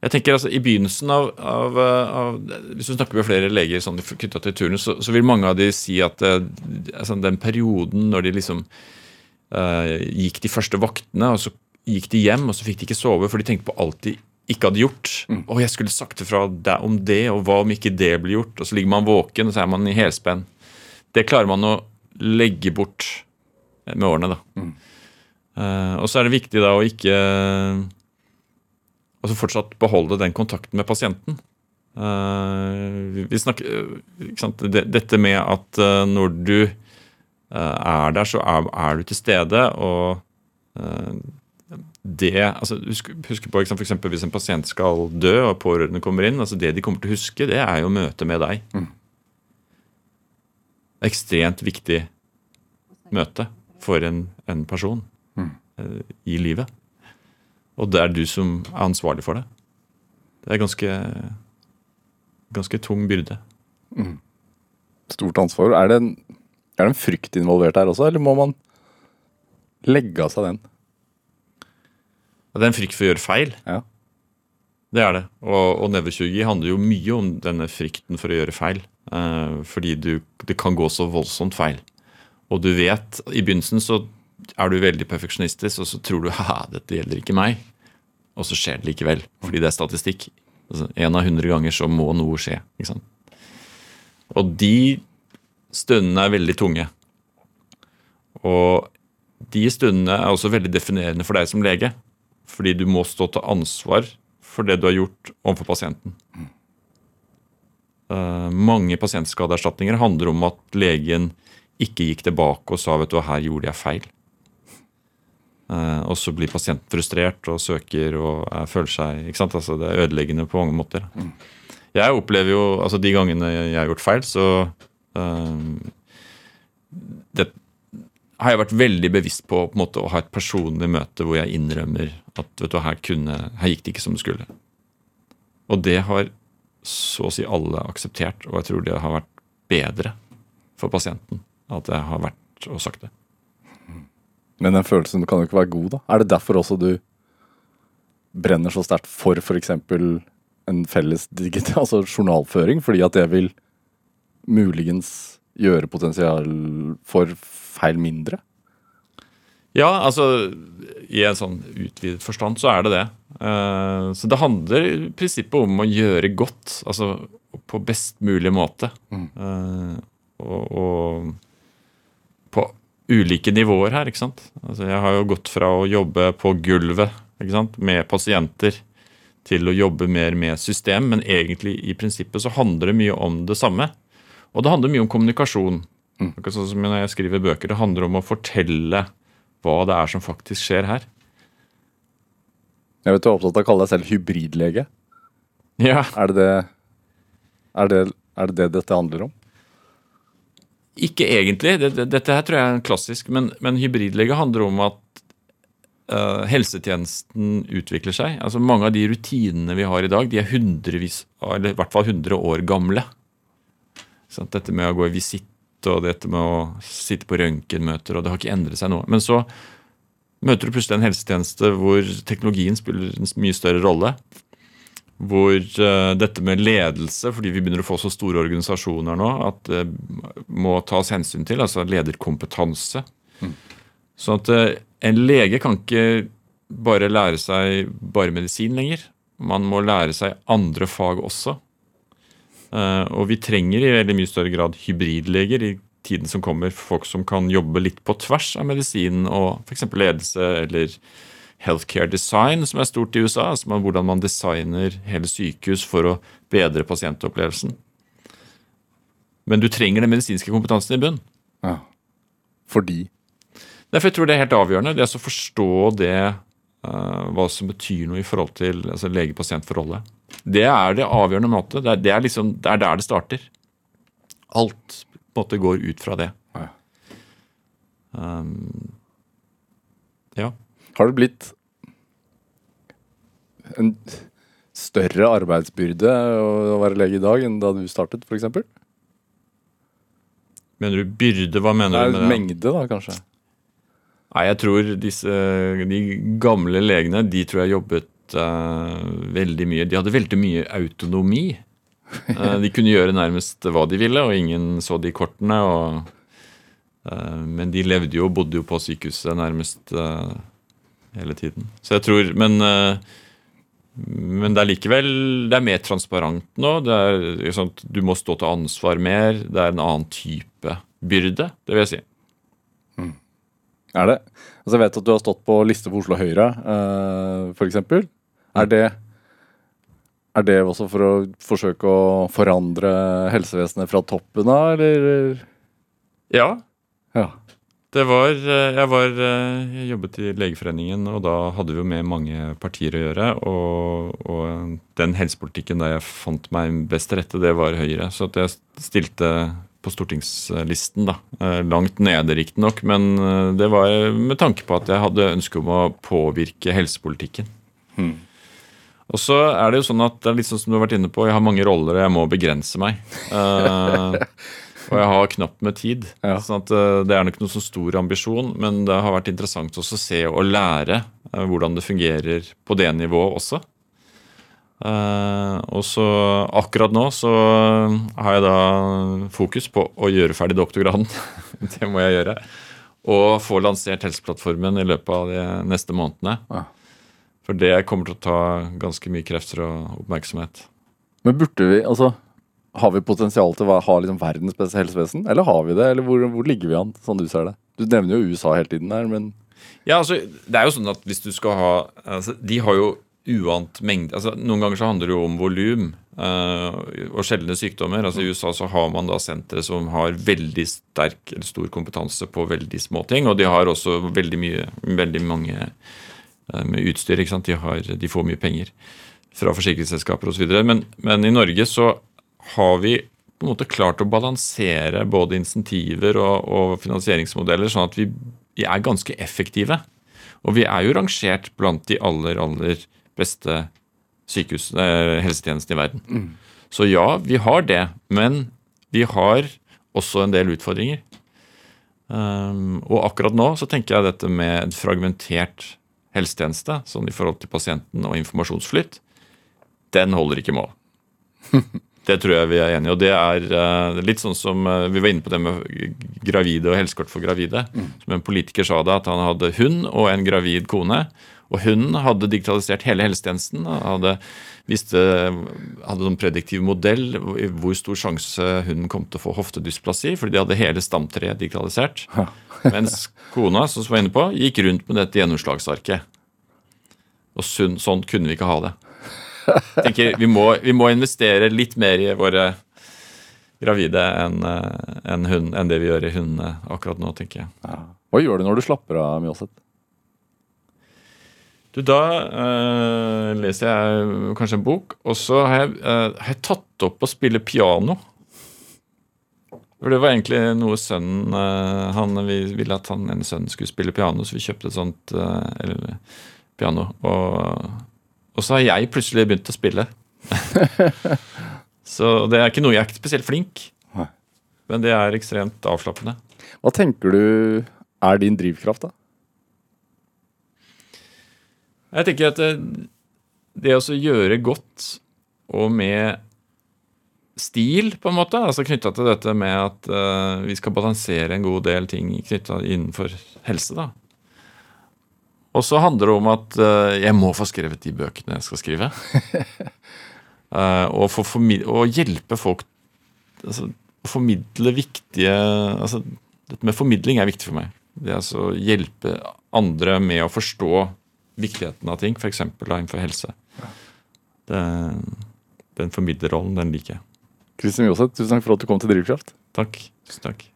jeg tenker altså I begynnelsen av, av, av Hvis du snakker med flere leger sånn knytta til turnus, så, så vil mange av de si at eh, altså den perioden når de liksom uh, gikk de første vaktene, og så gikk de hjem, og så fikk de ikke sove, for de tenkte på alt de ikke hadde gjort. og jeg skulle sagt ifra deg om det, og hva om ikke det blir gjort? Og så ligger man våken, og så er man i helspenn. Det klarer man å legge bort med årene, da. Eh, og så er det viktig da å ikke Altså fortsatt beholde den kontakten med pasienten. Uh, vi- snakker ikke sant? Dette med at eh, når du eh, er der, så er, er du til stede, og eh, det altså Husk, husk på eksempel Hvis en pasient skal dø, og pårørende kommer inn, altså det de kommer til å huske, det er jo møtet med deg. Ekstremt viktig møte for en, en person eh, i livet. Og det er du som er ansvarlig for det. Det er ganske ganske tung byrde. Stort ansvar. Er det, en, er det en frykt involvert her også, eller må man legge av seg den? Det er en frykt for å gjøre feil. Ja. Det er det. Og, og nevrokirurgi handler jo mye om denne frykten for å gjøre feil. Eh, fordi du, det kan gå så voldsomt feil. Og du vet, i begynnelsen så er du veldig perfeksjonistisk, og så tror du ha, dette gjelder ikke meg. Og så skjer det likevel, fordi det er statistikk. Altså, en av hundre ganger så må noe skje. ikke sant? Og de stundene er veldig tunge. Og de stundene er også veldig definerende for deg som lege. Fordi du må stå til ansvar for det du har gjort overfor pasienten. Uh, mange pasientskadeerstatninger handler om at legen ikke gikk tilbake og sa vet du her gjorde jeg feil. Uh, og så blir pasienten frustrert og søker og er, føler seg ikke sant? Altså, Det er ødeleggende på mange måter. Jeg opplever jo, altså De gangene jeg har gjort feil, så uh, det, har jeg vært veldig bevisst på, på måte, å ha et personlig møte hvor jeg innrømmer at vet du, her, kunne, her gikk det ikke som det skulle. Og det har så å si alle akseptert, og jeg tror det har vært bedre for pasienten at jeg har vært og sagt det. Men den følelsen kan jo ikke være god, da. Er det derfor også du brenner så sterkt for f.eks. en felles digital altså journalføring? Fordi at det vil muligens gjøre potensial for feil mindre? Ja, altså i en sånn utvidet forstand så er det det. Eh, så det handler i prinsippet om å gjøre godt, altså på best mulig måte. Eh, og, og på ulike nivåer her, ikke sant. Altså, jeg har jo gått fra å jobbe på gulvet ikke sant? med pasienter til å jobbe mer med system, men egentlig i prinsippet så handler det mye om det samme. Og det handler mye om kommunikasjon. Akkurat sånn som når jeg skriver bøker, Det handler om å fortelle hva det er som faktisk skjer her. Jeg vet du er opptatt av å kalle deg selv hybridlege. Ja, Er det det, er det, er det, det dette handler om? Ikke egentlig. Dette, her tror jeg er en klassisk, men, men hybridlege handler om at uh, helsetjenesten utvikler seg. Altså Mange av de rutinene vi har i dag, de er hundrevis, eller i hvert fall 100 år gamle. Sant? Dette med å gå i visitt og dette med å sitte på røntgenmøter, og det har ikke endret seg noe. Men så møter du plutselig en helsetjeneste hvor teknologien spiller en mye større rolle. Hvor uh, dette med ledelse, fordi vi begynner å få så store organisasjoner nå, at det må tas hensyn til, altså lederkompetanse. Sånn at uh, en lege kan ikke bare lære seg bare medisin lenger. Man må lære seg andre fag også. Eh, og vi trenger i veldig mye større grad hybridleger i tiden som kommer. Folk som kan jobbe litt på tvers av medisin og f.eks. ledelse eller healthcare design, som er stort i USA. Altså er hvordan man designer hele sykehus for å bedre pasientopplevelsen. Men du trenger den medisinske kompetansen i bunn. Ja. Fordi Derfor jeg tror det er helt avgjørende. Det er å forstå det, eh, hva som betyr noe i forhold til altså lege-pasient-forholdet. Det er det avgjørende måte. Det er, det, er liksom, det er der det starter. Alt på en måte går ut fra det. Ja. Um, ja. Har det blitt en større arbeidsbyrde å være lege i dag enn da du startet, f.eks.? Mener du byrde? Hva mener du med det? Mengde, da, kanskje? Nei, jeg tror disse, de gamle legene de tror jeg jobbet eh, veldig mye. De hadde veldig mye autonomi. Eh, de kunne gjøre nærmest hva de ville, og ingen så de kortene. Og, eh, men de levde jo og bodde jo på sykehuset nærmest hele tiden. Så jeg tror, Men, men det er likevel det er mer transparent nå. Det er, liksom, du må stå til ansvar mer. Det er en annen type byrde, det vil jeg si. Er det? Altså Jeg vet at du har stått på liste for Oslo Høyre, uh, f.eks. Er det Er det også for å forsøke å forandre helsevesenet fra toppen av, eller? Ja, Ja. Det var, eh, jeg, var, eh, jeg jobbet i Legeforeningen, og da hadde vi jo med mange partier å gjøre. Og, og den helsepolitikken der jeg fant meg best til rette, det var Høyre. Så at jeg stilte på stortingslisten, da. Eh, Langt nede, riktignok, men det var med tanke på at jeg hadde ønske om å påvirke helsepolitikken. Og så er det jo sånn at det er litt sånn som du har vært inne på, jeg har mange roller, og jeg må begrense meg. Uh, og jeg har knapt med tid. Ja. sånn at uh, Det er nok noe så stor ambisjon, men det har vært interessant også å se og lære uh, hvordan det fungerer på det nivået også. Og så akkurat nå så har jeg da fokus på å gjøre ferdig doktorgraden. det må jeg gjøre. Og få lansert Helseplattformen i løpet av de neste månedene. Ja. For det kommer til å ta ganske mye krefter og oppmerksomhet. Men burde vi Altså, har vi potensial til å ha liksom verdens beste helsevesen? Eller har vi det? Eller hvor, hvor ligger vi an, sånn du ser det? Du nevner jo USA hele tiden der, men Ja, altså, det er jo sånn at hvis du skal ha altså, De har jo uant mengde altså, Noen ganger så handler det jo om volum uh, og sjeldne sykdommer. Altså, I USA så har man da sentre som har veldig sterk eller stor kompetanse på veldig små ting. Og de har også veldig mye, veldig mange med utstyr. ikke sant? De, har, de får mye penger fra forsikringsselskaper osv. Men, men i Norge så har vi på en måte klart å balansere både insentiver og, og finansieringsmodeller, sånn at vi, vi er ganske effektive. Og vi er jo rangert blant de aller, aller beste eh, helsetjenestene i verden. Så ja, vi har det, men vi har også en del utfordringer. Um, og akkurat nå så tenker jeg dette med et fragmentert helsetjeneste, sånn i forhold til pasienten og informasjonsflytt, den holder ikke mål. Det tror jeg vi er enige i. Og det er eh, litt sånn som eh, vi var inne på det med gravide og helsekort for gravide. Som en politiker sa det, at han hadde hund og en gravid kone. Og hunden hadde digitalisert hele helsetjenesten. Hadde, visste, hadde en prediktiv modell hvor stor sjanse hunden kom til å få hoftedysplasi, fordi de hadde hele stamtreet digitalisert. Mens kona, som vi var inne på, gikk rundt med dette gjennomslagsarket. Og sånn kunne vi ikke ha det. Tenker, vi må, vi må investere litt mer i våre gravide enn en enn hund- enn det vi gjør i hundene akkurat nå, tenker jeg. Hva gjør du når du slapper av, Mjåseth? Du, Da øh, leser jeg kanskje en bok, og så har jeg, øh, har jeg tatt opp å spille piano. For Det var egentlig noe sønnen eh, han, Vi ville at han en sønn skulle spille piano, så vi kjøpte et sånt eh, eller, piano. Og, og så har jeg plutselig begynt å spille. så det er ikke noe jeg er ikke spesielt flink, men det er ekstremt avslappende. Hva tenker du er din drivkraft, da? Jeg tenker at det, det å gjøre godt og med stil, på en måte, altså knytta til dette med at uh, vi skal balansere en god del ting knytta innenfor helse, da. Og så handler det om at uh, jeg må få skrevet de bøkene jeg skal skrive. uh, og, for, for, og hjelpe folk altså, formidle viktige altså, Dette med formidling er viktig for meg. Det er altså hjelpe andre med å forstå viktigheten av ting, f.eks. innenfor helse. Det, den formidlerrollen, den liker jeg. Kristin Mjåseth, tusen takk for at du kom til Drivkraft. Takk. Tusen takk.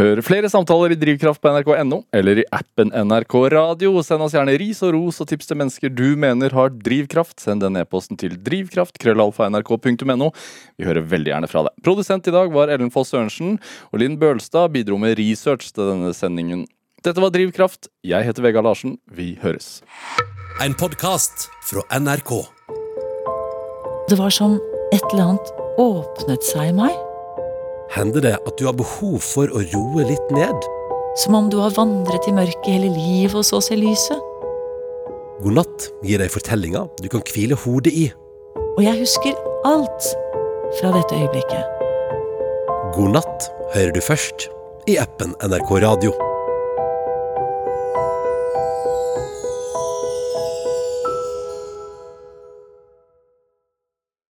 Hør flere samtaler i Drivkraft på nrk.no eller i appen NRK Radio. Send oss gjerne ris og ros og tips til mennesker du mener har drivkraft. Send den e-posten til drivkraft.krøllalfa.nrk.no. Vi hører veldig gjerne fra deg. Produsent i dag var Ellen Foss Sørensen, og Linn Bølstad bidro med research til denne sendingen. Dette var Drivkraft. Jeg heter Vegard Larsen. Vi høres. En podkast fra NRK. Det var som et eller annet åpnet seg i meg. Hender det at du har behov for å roe litt ned? Som om du har vandret i mørket hele livet og så ser lyset. God natt gir deg fortellinger du kan hvile hodet i. Og jeg husker alt fra dette øyeblikket. God natt hører du først i appen NRK Radio.